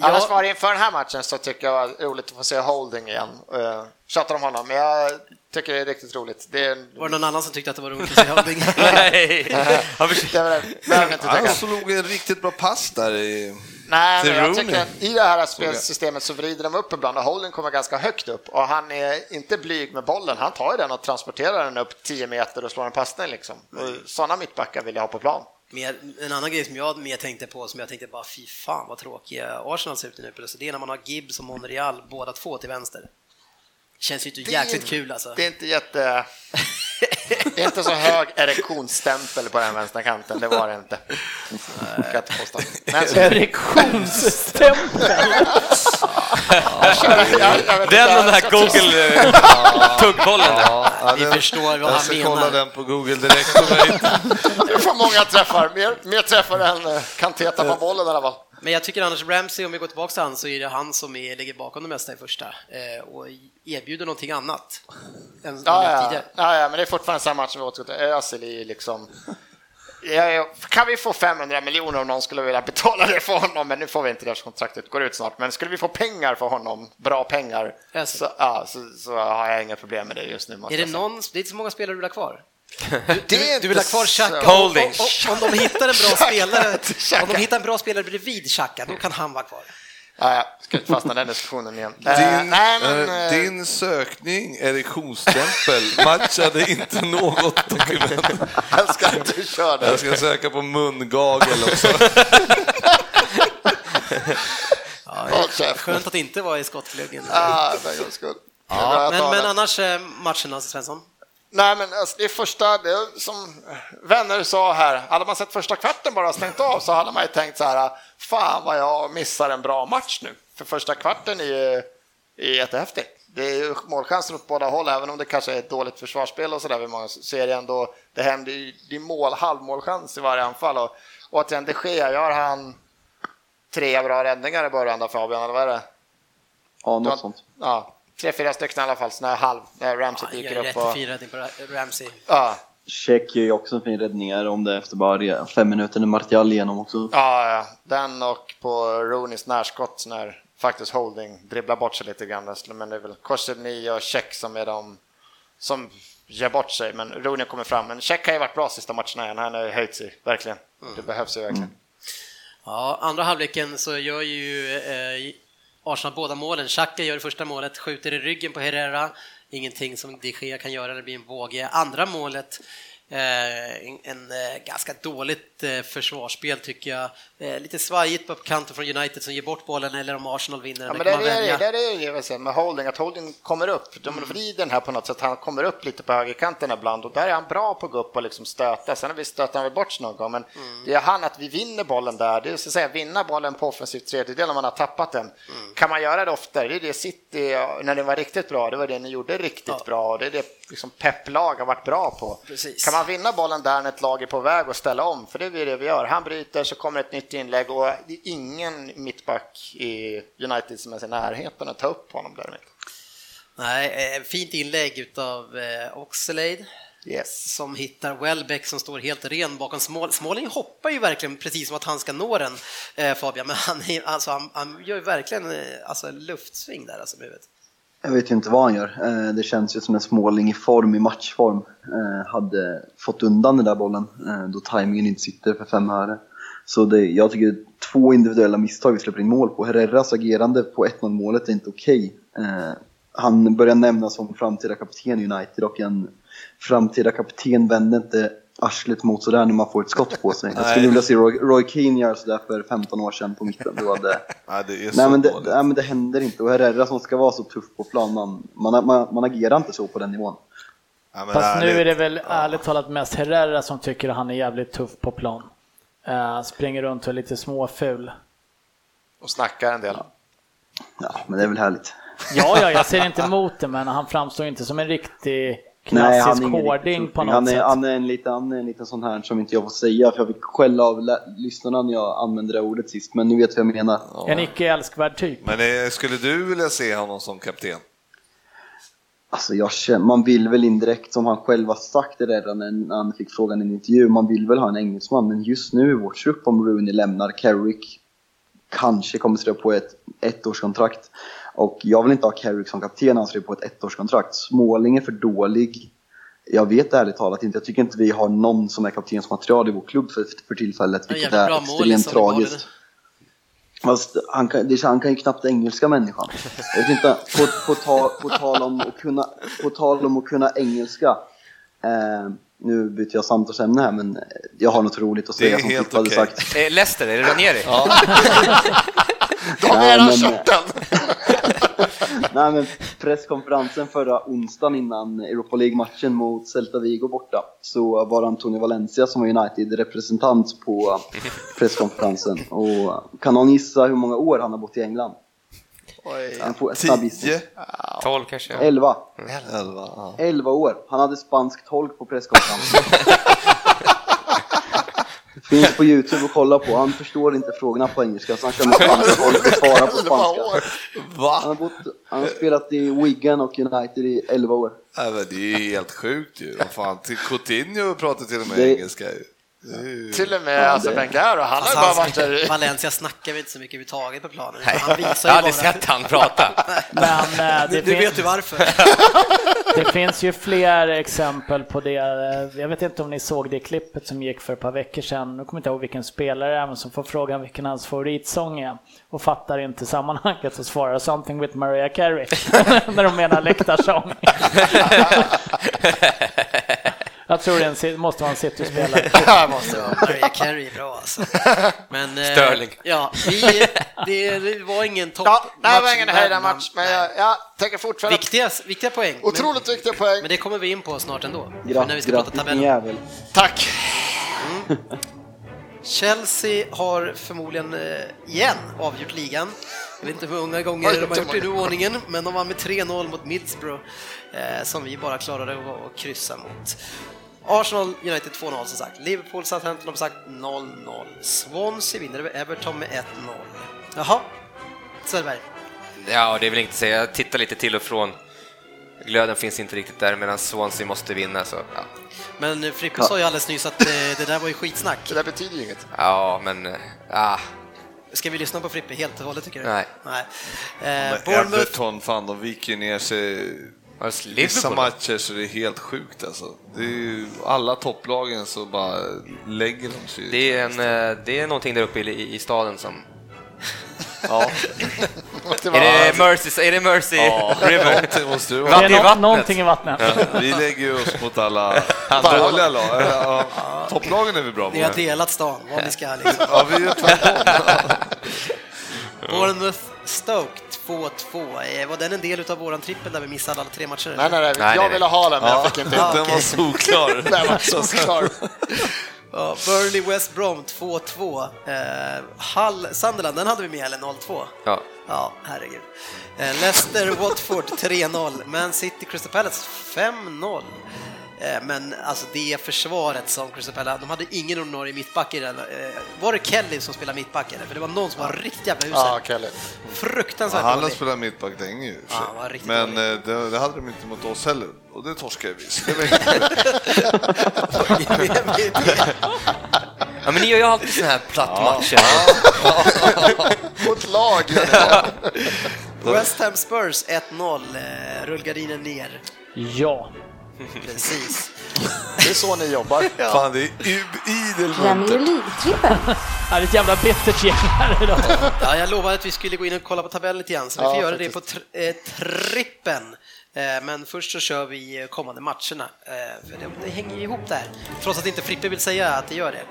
Annars ja, var det inför den här matchen så tycker jag det var roligt att få se Holding igen. Uh, tjatar om honom, men jag tycker det är riktigt roligt. Det är, var det någon annan som tyckte att det var roligt att se Holding? Nej! Han slog en riktigt bra pass där i... Nej, men jag tycker att i det här spelsystemet så vrider de upp ibland och Holding kommer ganska högt upp och han är inte blyg med bollen. Han tar ju den och transporterar den upp 10 meter och slår en passning liksom. Och Sådana mittbackar vill jag ha på plan. Mer, en annan grej som jag mer tänkte på, som jag tänkte bara fy fan vad tråkiga Arsenal ser ut nu plötsligt, det är när man har Gibbs och Monreal båda två till vänster. Känns ju inte jäkligt kul alltså. Det är inte jätte... Det är inte så hög erektionsstämpel på den vänstra kanten, det var det inte. Kan jag inte påstå. Men så- Erektionsstämpel! jag, jag vet Den och den här jag- Google-tuggbollen där. Ja, ja, Vi den- förstår vad Jag han ska menar. kolla den på Google direkt. jag inte- Du får många träffar, mer, mer träffar än eh, kan teta på bollen i alla fall. Men jag tycker annars Ramsey, om vi går tillbaka till han, så är det han som är, ligger bakom det mesta i första eh, och erbjuder någonting annat än Ja, ja, tidigare. ja, ja, men det är fortfarande samma match som vi återgår till. Özil är liksom... Kan vi få 500 miljoner om någon skulle vilja betala det för honom, men nu får vi inte det eftersom kontraktet går ut snart. Men skulle vi få pengar för honom, bra pengar, så, ja, så, så har jag inga problem med det just nu. Är det någon, det är inte så många spelare du vill ha kvar. Det är Du vill ha inte kvar Xhaka. Holding. Om, om, om de hittar en bra spelare, om de hittar en bra spelare bredvid Xhaka, då kan han vara kvar. Ja, ja, ska inte fastna i den diskussionen igen. Din, Eh, nej, men, eh, eh, din sökning, erektionsstämpel, matchade inte något dokument. jag älskar att du kör det. Jag ska söka på mungagel också. Käften. Skönt att inte vara i skottgluggen. Ah. Ja, Jag men, men annars matchen, Lasse Svensson? Nej, men alltså, det är första, det som vänner sa här, hade man sett första kvarten bara stängt av så hade man ju tänkt så här, fan vad jag missar en bra match nu. För första kvarten är ju är jättehäftig. Det är ju målchanser åt båda håll, även om det kanske är ett dåligt försvarsspel och sådär vid många det ändå, det händer ju, det är mål, halvmålchans i varje anfall och återigen, de Gea gör han tre bra räddningar i början där Fabian, eller vad är det? Ja, något sånt. Ja, tre, fyra stycken i alla fall, sådana här halv, när Ramsey Ja, dyker upp. rätt Och, fin räddning på Ra- Ramsey. ja, Check gör ju också en fin räddning om det är efter bara fem minuter när Martial igenom också. Ja, ja, den och på Rooneys närskott när faktiskt Holding dribblar bort sig lite grann. Men det är väl Koscielny och Check som är de som ger bort sig. Men Rooney kommer fram. Men Check har ju varit bra sista matcherna igen. Han har ju höjt sig, verkligen. Det behövs ju verkligen. Ja, andra halvleken så gör ju eh, Arsenal båda målen. Xhaka gör det första målet, skjuter i ryggen på Herrera. Ingenting som de Gea kan göra, det blir en båge. Andra målet en, en eh, ganska dåligt eh, försvarsspel tycker jag. Lite svajigt på kanten från United som ger bort bollen eller om Arsenal vinner. Ja, men det, är det, det är det med Holding, att Holding kommer upp. De mm. vrider den här på något sätt, han kommer upp lite på högerkanten ibland och där är han bra på att gå upp och liksom stöta. Sen har vi stötat han bort någon gång, men mm. det är han att vi vinner bollen där. Det är så att säga vinna bollen på offensiv tredjedel om man har tappat den. Mm. Kan man göra det oftare? Det är det City, när det var riktigt bra, det var det ni gjorde riktigt ja. bra och det är det liksom pepplag har varit bra på. Precis. Kan man vinna bollen där när ett lag är på väg att ställa om, för det är det vi gör. Han bryter, så kommer ett nytt inlägg och det är ingen mittback i United som är i närheten att ta upp honom därmed. Nej, eh, fint inlägg utav eh, Oxlade. Yes. som hittar Welbeck som står helt ren bakom Smål. Småling hoppar ju verkligen precis som att han ska nå den, eh, Fabian, men han, alltså, han, han gör ju verkligen eh, alltså, luftsving där alltså, med huvudet. Jag vet ju inte vad han gör. Eh, det känns ju som en småling i form, i matchform. Eh, hade fått undan den där bollen eh, då tajmingen inte sitter för fem öre. Så det, jag tycker det är två individuella misstag vi släpper in mål på. Herreras agerande på 1-0 målet är inte okej. Okay. Han börjar nämnas som framtida kapten i United och en framtida kapten vänder inte arslet mot sådär när man får ett skott på sig. Jag skulle vilja se Roy, Roy Keane göra sådär för 15 år sedan på mitten. Då hade... nej, det är nej, men det, nej, men det händer inte. Och Herrera som ska vara så tuff på plan, man, man, man, man agerar inte så på den nivån. Ja, Fast nu är det väl ja. ärligt talat mest Herrera som tycker att han är jävligt tuff på plan. Uh, springer runt och är lite småful. Och snackar en del. Ja, men det är väl härligt. Ja, ja, jag ser inte emot det, men han framstår inte som en riktig klassisk hårding på något han är, sätt. Han är, en liten, han är en liten sån här som inte jag får säga, för jag fick skälla av lyssnarna när jag använde det ordet sist, men nu vet vad jag menar. Ja. En icke älskvärd typ. Men eh, skulle du vilja se honom som kapten? Alltså jag känner, man vill väl indirekt, som han själv har sagt det redan när han fick frågan i en intervju, man vill väl ha en engelsman, men just nu i vår trupp, om Rooney lämnar, Carrick kanske kommer skriva på ett ettårskontrakt. Och jag vill inte ha Carrick som kapten, han skriver på ett ettårskontrakt. Småling är för dålig. Jag vet ärligt talat inte, jag tycker inte vi har någon som är kaptensmaterial i vår klubb för, för tillfället, vilket är extremt tragiskt. Fast han kan, det, han kan ju knappt engelska människan. Jag vet inte, på, på, ta, på, tal, om att kunna, på tal om att kunna engelska. Eh, nu byter jag samtalsämne här, men jag har något roligt att säga som Filip hade sagt. Eh, Leicester, är det Ranieri? Ja. De är redan köpt Nej men presskonferensen förra onsdagen innan Europa League-matchen mot Celta Vigo borta så var Antonio Valencia som var United-representant på presskonferensen. Och kan någon gissa hur många år han har bott i England? Tio? Tolv kanske? Elva. Elva, ja. Elva år. Han hade spansk tolk på presskonferensen. Finns på Youtube och kolla på. Han förstår inte frågorna på engelska så han kör med spansk tolk och svarar på spanska. Va? Han har, bott, han har spelat i Wigan och United i 11 år. Men det är helt sjukt ju. Vad fan, Coutinho pratar till och med det... engelska ju. Till och med alltså Wenger och han har bara varit där. Valencia snackar vi inte så mycket överhuvudtaget på planen. Nej, han visar jag har aldrig sett han prata. Men, äh, det du vet ju varför. det finns ju fler exempel på det. Jag vet inte om ni såg det klippet som gick för ett par veckor sedan. Nu kommer jag inte ihåg vilken spelare det är, men som får frågan vilken hans favoritsång är och fattar inte sammanhanget och svarar “Something with Mariah Carey” när de menar läktarsång. Jag tror det måste vara en City-spelare. ja, måste vara. Maria Carey är bra alltså. Men, eh, Sterling. ja, vi, det, det, var ingen topp ja, Det var ingen höjda match, men jag, jag tänker fortfarande... Viktiga, viktiga poäng. Otroligt men, viktiga poäng. Men det kommer vi in på snart ändå. Gra när vi ska prata tabellen. Jävel. Tack. Mm. Chelsea har förmodligen eh, igen avgjort ligan. Jag vet inte hur många gånger de har gjort det i ordningen, men de vann med 3-0 mot Middlesbrough eh, som vi bara klarade att kryssa mot. Arsenal United 2-0 som sagt. Liverpool Southampton har sagt 0-0. Swansea vinner över Everton med 1-0. Jaha, Söderberg. Ja, det är väl inte säga. Jag tittar lite till och från. Glöden finns inte riktigt där medan Swansea måste vinna. Så, ja. Men Frippe sa ju alldeles nyss att det, eh, det där var ju skitsnack. Det där betyder ju inget. Ja, men... Eh, ja. Ska vi lyssna på Frippe helt och hållet tycker du? Nej. Nej. Eh, Everton, fan de viker ner sig Alltså, Vissa matcher så är det helt sjukt alltså. Det är ju, alla topplagen så bara lägger de sig. Det är, en, eh, det är någonting där uppe i, i staden som... Ja, Det Är det Mercy, är det Mercy River? någonting måste det Det vara. är i nå- vattnet. någonting i vattnet. Vi lägger ju oss mot alla dåliga lag. Ja, topplagen är vi bra Ni har på. delat stan, vad ni ska liksom. Ja, vi gör tvärtom. Bournemouth Stoke 2-2. Eh, Var den en del av våran trippel där vi missade alla tre matcher? nej, nej, nej, Nej, jag nej, ville ha den men jag fick inte. Den var solklar. Den var solklar. Ja, Burnley West Brom 2-2. Eh, Hull Sunderland, den hade vi med, eller 0-2? Ja. Ja, herregud. Eh, Leicester Watford 3-0. Man City Crystal Palace 5-0. Eh, Men alltså det försvaret som Crystal Palace, de hade ingen ordinarie mittback i den. Eh, Var det Kelly som spelade mittback eller? För det var någon som var riktigt jävla usel. Ja, Kelly. Fruktansvärt Han har spelat mittback länge ju. Ja, Men eh, det, det hade de inte mot oss heller. Och det torskade vi. Så det var inte ja, men ni gör ju alltid såna här plattmatcher. Mot lag. West Ham Spurs 1-0. Eh, Rullgardinen ner. Ja. Precis. Det är så ni jobbar. Fan, det är idel Premier muntert. League-trippen. Det är ett jävla bittert gäng här idag. Ja, jag lovade att vi skulle gå in och kolla på tabellen lite grann, så vi får Ja, göra det på tr eh, trippen. Eh, men först så kör vi eh, kommande matcherna, eh, för det, det hänger ju ihop där. Trots att inte Frippe vill säga att det gör det.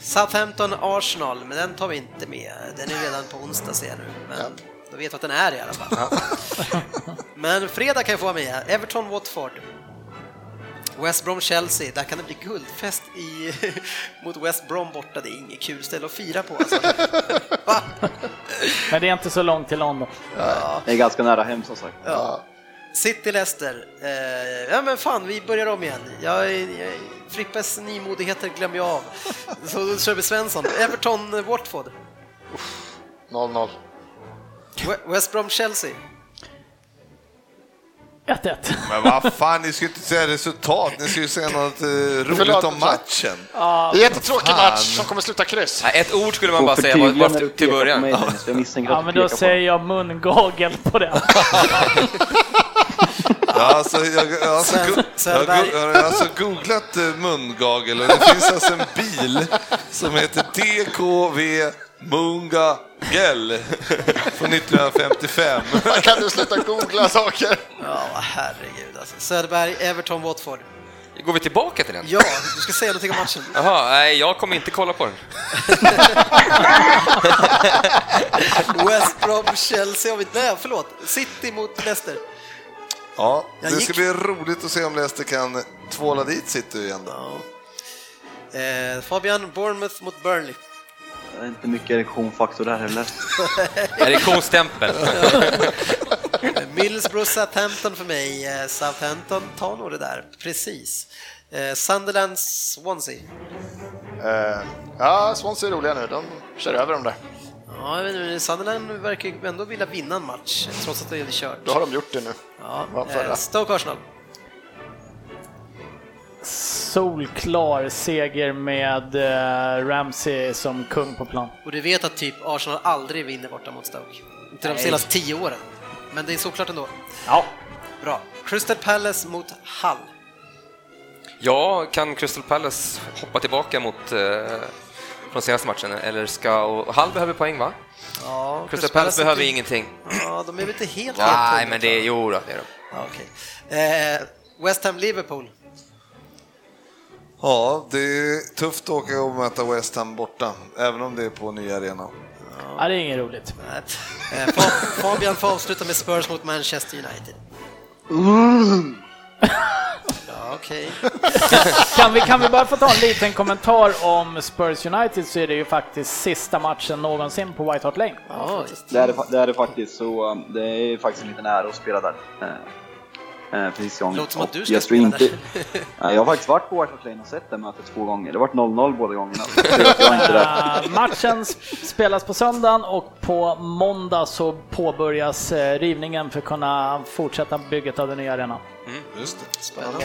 Southampton-Arsenal, men den tar vi inte med. Den är redan på onsdag ser jag nu, men då vet vi att den är i alla fall. men fredag kan jag få vara med. Everton-Watford. West Brom-Chelsea, där kan det bli guldfest i, mot West Brom borta. Det är inget kul ställe att fira på alltså. Men det är inte så långt till London. Det är ganska nära hem som sagt. Ja. City Leicester. Eh, ja men fan, vi börjar om igen. Jag, jag, Frippes nymodigheter glömmer jag av. Så då kör vi Svensson. Everton eh, Watford. 0-0. We- West Brom Chelsea. 1-1. Men vad fan, ni ska ju inte säga resultat. Ni ska ju säga något eh, roligt Förlåt, om matchen. Det är en jättetråkig Fan. match som kommer sluta kryss. Ett ord skulle man bara säga när du till, till början. mig, Ja, men då säger jag mungagel på. Ja, alltså, jag, alltså, go- jag, jag har alltså googlat eh, mungagel och det finns alltså en bil som heter DKV Mungagel från 1955. Kan du sluta googla saker? Ja, herregud alltså. Söderberg, Everton Watford. Går vi tillbaka till den? Ja, du ska säga någonting om matchen. Jaha, nej, jag kommer inte kolla på den. West Brom Chelsea har vi... Nej, förlåt. City mot Leicester. Ja, Jag det gick- ska bli roligt att se om Leicester kan tvåla dit City igen då. Eh, Fabian, Bournemouth mot Burnley. Det är inte mycket erektionfaktor där heller. Erektionsstämpel. Middlesbrough Southampton för mig. Eh, Southampton tar nog det där, precis. Eh, Sunderland Swansea. Eh, ja, Swansea är roliga nu. De kör över dem där. Ja, inte, Sunderland verkar ändå vilja vinna en match, trots att det är kört. Då har de gjort det nu. Ja, eh, Stoke Arsenal. Solklar seger med eh, Ramsey som kung på plan. Och du vet att typ Arsenal aldrig vinner borta mot Stoke. Inte de senaste tio åren. Men det är såklart ändå. Ja, Bra. Crystal Palace mot Hull. Ja, kan Crystal Palace hoppa tillbaka mot eh, från senaste matchen? Eller ska... Och Hall behöver poäng, va? Ja, Crystal Palace är behöver typ- ingenting. Ja, de är väl inte helt Nej, helt men det är... Jo då, det är de. Ja, okej. eh, West Ham Liverpool. Ja, det är tufft att åka och möta West Ham borta, även om det är på nya arena. ja det är inget roligt. Eh, Fa- Fabian får avsluta med Spurs mot Manchester United. Ja, okej. Kan vi, kan vi bara få ta en liten kommentar om Spurs United så är det ju faktiskt sista matchen någonsin på White Hart Lane. Ja, Det är det, är det faktiskt, så um, det är faktiskt en liten ära att spela där. Eh, eh, för sista gången. Låter som att du ska jag spela inte. Nej, Jag har faktiskt varit på White Hart Lane och sett det mötet två gånger. Det har varit 0-0 båda gångerna. Så jag är inte där. Eh, matchen sp- spelas på söndagen och på måndag så påbörjas eh, rivningen för att kunna fortsätta bygget av den nya arenan. Just det. Spännande.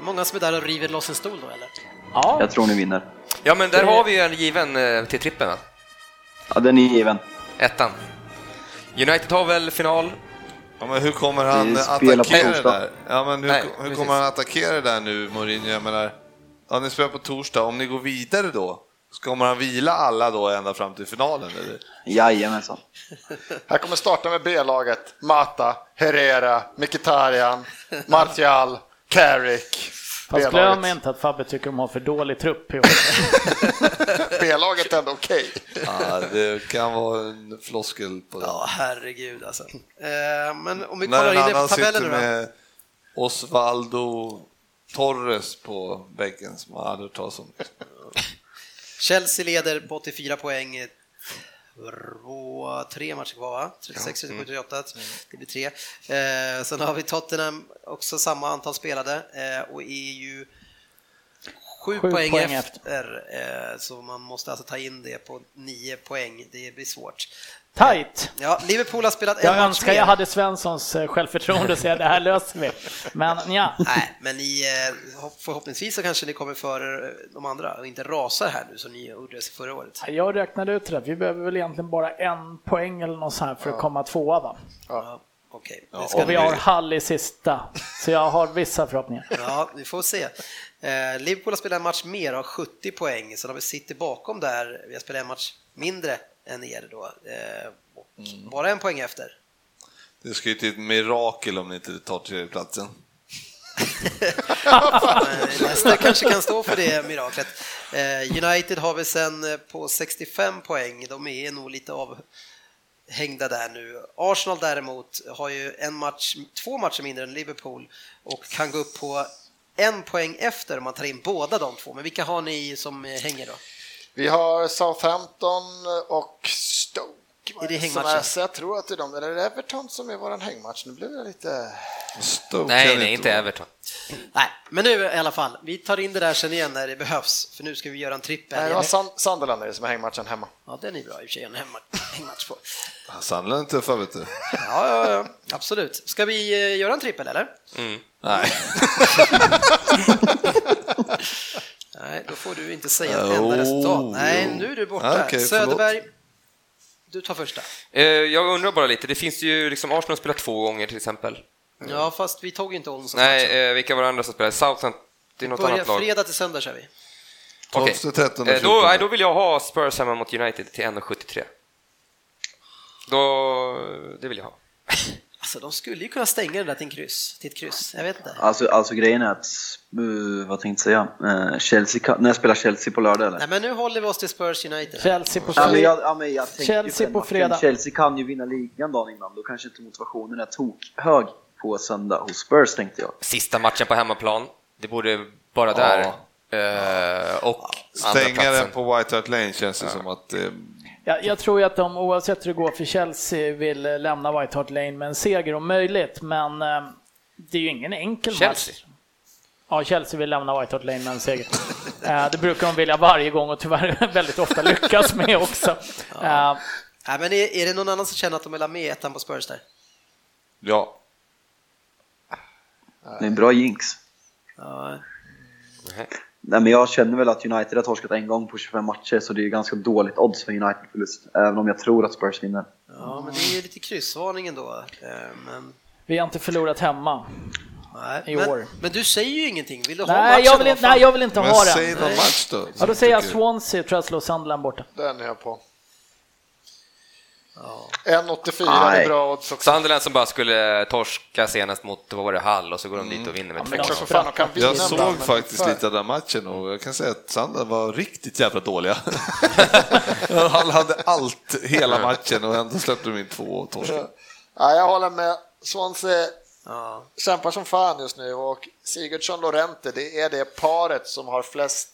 Många som är där och river loss en stol då, eller? Ja, Jag tror ni vinner. Ja, men där har vi ju en given eh, till trippen, va? Ja, den är given. Ettan. United har väl final Ja, men hur kommer han attackera det där? Ja, men hur, Nej, hur precis. kommer han attackera det där nu, Mourinho? Jag menar, ja, ni spelar på torsdag, om ni går vidare då, så kommer han vila alla då ända fram till finalen? Eller? Jajamensan. Här kommer starta med B-laget. Mata, Herrera, Mkhitaryan, Martial, Carrick. Fast glöm inte att Fabbe tycker de har för dålig trupp i år. B-laget är ändå okej. Ja, det kan vara en floskel på det. Ja, herregud alltså. Eh, men om vi När kollar en in det på annan tabellen nu då. med Osvaldo Torres på bänken som man aldrig hört talas om. Chelsea leder på 84 poäng. Rå, tre matcher kvar va? 36, 37, 38. Det blir tre. Eh, sen har vi Tottenham, också samma antal spelade eh, och är ju sju, Sju poäng, poäng efter. Eh, så man måste alltså ta in det på nio poäng. Det blir svårt. Tight! Ja, Liverpool har spelat en Jag match önskar mer. jag hade Svenssons eh, självförtroende och säga det här löser vi. Men ja, Nej, men ni, eh, hopp- förhoppningsvis så kanske ni kommer före eh, de andra och inte rasar här nu som ni gjorde förra året. jag räknade ut det. Vi behöver väl egentligen bara en poäng eller något sånt här för att komma tvåa va? Ja, Okej, Ja, Och vi har Hall i sista. Så jag har vissa förhoppningar. Ja, vi får se. Eh, Liverpool har spelat en match mer och har 70 poäng, så har vi City bakom där. Vi har spelat en match mindre än er då. Eh, och Mm. Bara en poäng efter. Det ska ju till ett mirakel om ni inte tar tredjeplatsen. Eh, Leicester kanske kan stå för det miraklet. Eh, United har vi sen på 65 poäng. De är nog lite avhängda där nu. Arsenal däremot har ju en match, två matcher mindre än Liverpool och kan gå upp på en poäng efter om man tar in båda de två. Men vilka har ni som hänger då? Vi har Southampton och Stoke. Är det som hängmatchen? är- jag tror att det är de, eller är det Everton som är våran hängmatch? Nu blev jag lite... Stoke Nej, nej, inte. Everton. Nej, men nu i alla fall. Vi tar in det där sen igen när det behövs, för nu ska vi göra en trippel. Nej, det Sun- Sunderland är det som är hängmatchen hemma. Ja, den är bra i och för sig, en hängmatch på. Sandland är tuffa vet du. Ja, ja, ja, absolut. Ska vi eh, göra en trippel eller? Nej. Nej, då får du inte säga ett enda Oh, resultat. Nej, nu är du borta. Förlåt. Söderberg, du tar första. Eh, Jag undrar bara lite, det finns ju liksom Arsenal spelar två gånger till exempel. Ja, fast vi tog inte Olsson. Nej, eh, vilka var det andra som spelar? Southampton, det är något annat lag. fredag till söndag kör vi. Okej. 12, 13 Eh, Då, nej, då vill jag ha Spurs hemma mot United till 1,73. Då, det vill jag ha. Alltså, de skulle ju kunna stänga den där till, en kryss, till ett kryss. Jag vet inte. Alltså, alltså grejen är att, uh, vad tänkte jag säga, uh, Chelsea, när jag spelar Chelsea på lördag eller? Nej, men nu håller vi oss till Spurs United. Chelsea på Ja, jag, ja, men jag Chelsea på fredag. Chelsea kan ju vinna ligan dagen innan, då kanske inte motivationen är tokhög på söndag hos Spurs tänkte jag. Sista matchen på hemmaplan, det borde vara där. Eh, och andra Stänga den på White Hart Lane känns det som att eh, Jag, jag tror ju att de, oavsett hur det går för Chelsea, vill eh, lämna White Hart Lane med en seger om möjligt, men eh, det är ju ingen enkel Chelsea. match. Ja, Chelsea vill lämna White Hart Lane med en seger. Eh, det brukar de vilja varje gång och tyvärr väldigt ofta lyckas med också. Eh, Nej, men är, är det någon annan som känner att de vill ha med ettan på Spurs där? ja, Det är en bra jinx. Ja, Nej, men jag känner väl att United har torskat en gång på 25 matcher, så det är ganska dåligt odds för United-förlust, även om jag tror att Spurs vinner. ja men det är ju lite kryssvarning ändå. Eh, Men, vi har inte förlorat hemma. nej. I men, år. men du säger ju ingenting. Vill du ha Nej, matchen jag vill, nej, jag vill inte men ha säg den. någon match då. Ja, då säger jag Swansea, tror jag slår Sunderland borta. Den är jag på. Ja. 1,84 Nej. är bra odds också. Sunderland som bara skulle torska senast mot, vad var det, Hall och så går de dit och vinner med Ja, två. men Klart de som fan de kan vinna Jag såg men faktiskt för- lite av den matchen och jag kan säga att Sandland var riktigt jävla dåliga. Han hade allt hela matchen och ändå släppte de in två torskar. Ja, jag håller med. Swansea Ja. kämpar som fan just nu och Sigurdsson Lorente, det är det paret som har flest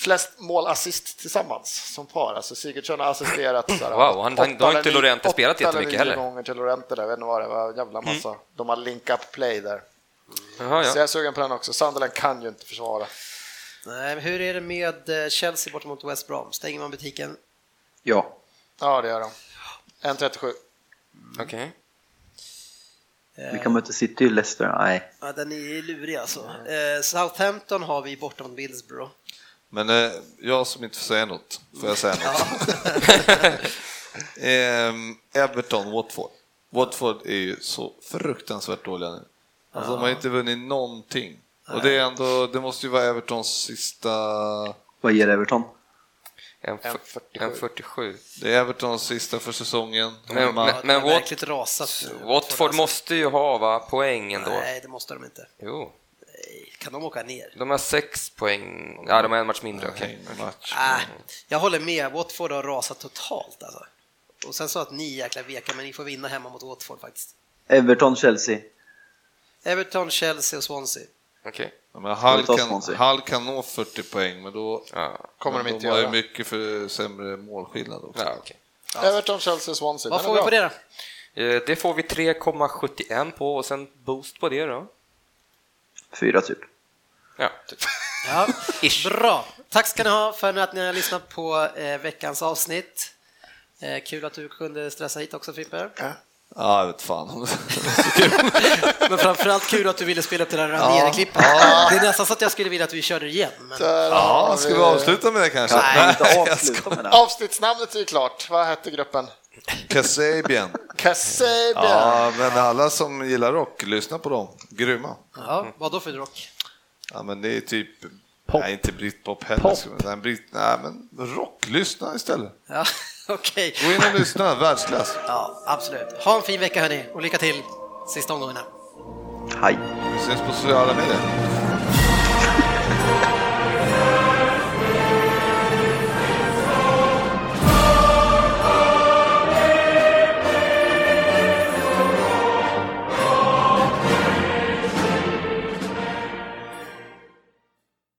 flest målassist tillsammans som par. Alltså Sigurdsson har assisterat. Så här, Wow, han- han- då har åtta inte Lorente spelat åtta jättemycket heller. gånger till Lorente där, jag vet inte vad det var, jävla massa. De har link-up play där. Jaha, Så ja. jag är sugen på den också. Sunderland kan ju inte försvara. Nej, men hur är det med eh, Chelsea borta mot West Brom? Stänger man butiken? Ja. Ja, det gör de. 1.37. Okej. Vi kan möta City och Leicester, nej. Ja, den är lurig alltså. Eh, Southampton har vi borta mot Middlesbrough. Men eh, jag som inte får säga något, får jag säga något? Ehm, Everton, Watford. Watford är ju så fruktansvärt dåliga nu. Alltså, De har inte vunnit någonting. Och det, är ändå, det måste ju vara Evertons sista... Vad ger Everton? En, en 47. Det är Evertons sista för säsongen. Men, men, men Wat- rasat. Watford måste ju ha va, poäng ändå. Nej, det måste de inte. Jo, Nej, Kan de åka ner? de har sex poäng. Ja, de har en match mindre. okej. Match. Ah, jag håller med, Watford har rasat totalt alltså. Och sen så att ni jäkla veka, men ni får vinna hemma mot Watford faktiskt. Everton, Chelsea. Everton, Chelsea och Swansea. Okej. Ja, men kan, Swansea. Hull kan nå 40 poäng, men då Ja, Kommer de men inte har ju göra. mycket för sämre målskillnad också. ja, okej. Everton, Chelsea, Swansea. Vad får vi på det då? Eh, Det får vi 3,71 på och sen boost på det då. Fyra typ. Ja, typ. Ja, bra. Tack ska ni ha för att ni har lyssnat på eh, veckans avsnitt. Eh, kul att du kunde stressa hit också Frippe. Ja, jag vet fan. Men framförallt kul att du ville spela upp det där Ranieri-klippet. Det är nästan så att jag skulle vilja att vi körde det igen. Men... Ja, ska vi avsluta med det kanske? Nej. Inte avsluta med det. Avsnittsnamnet är ju klart. Vad hette gruppen? Kasabian. Kasabian. Ja, men alla som gillar rock, lyssna på dem. Grymma. Ja, vad då för rock? Ja, men det är typ... Pop. Nej, inte britpop heller. Pop. Nej, Brit, nej, men rock. Lyssna istället. Ja, okej. Gå in och lyssna, världsklass. Ja, absolut. Ha en fin vecka hörni och lycka till sista omgångarna. Hej. Vi ses på sociala medier.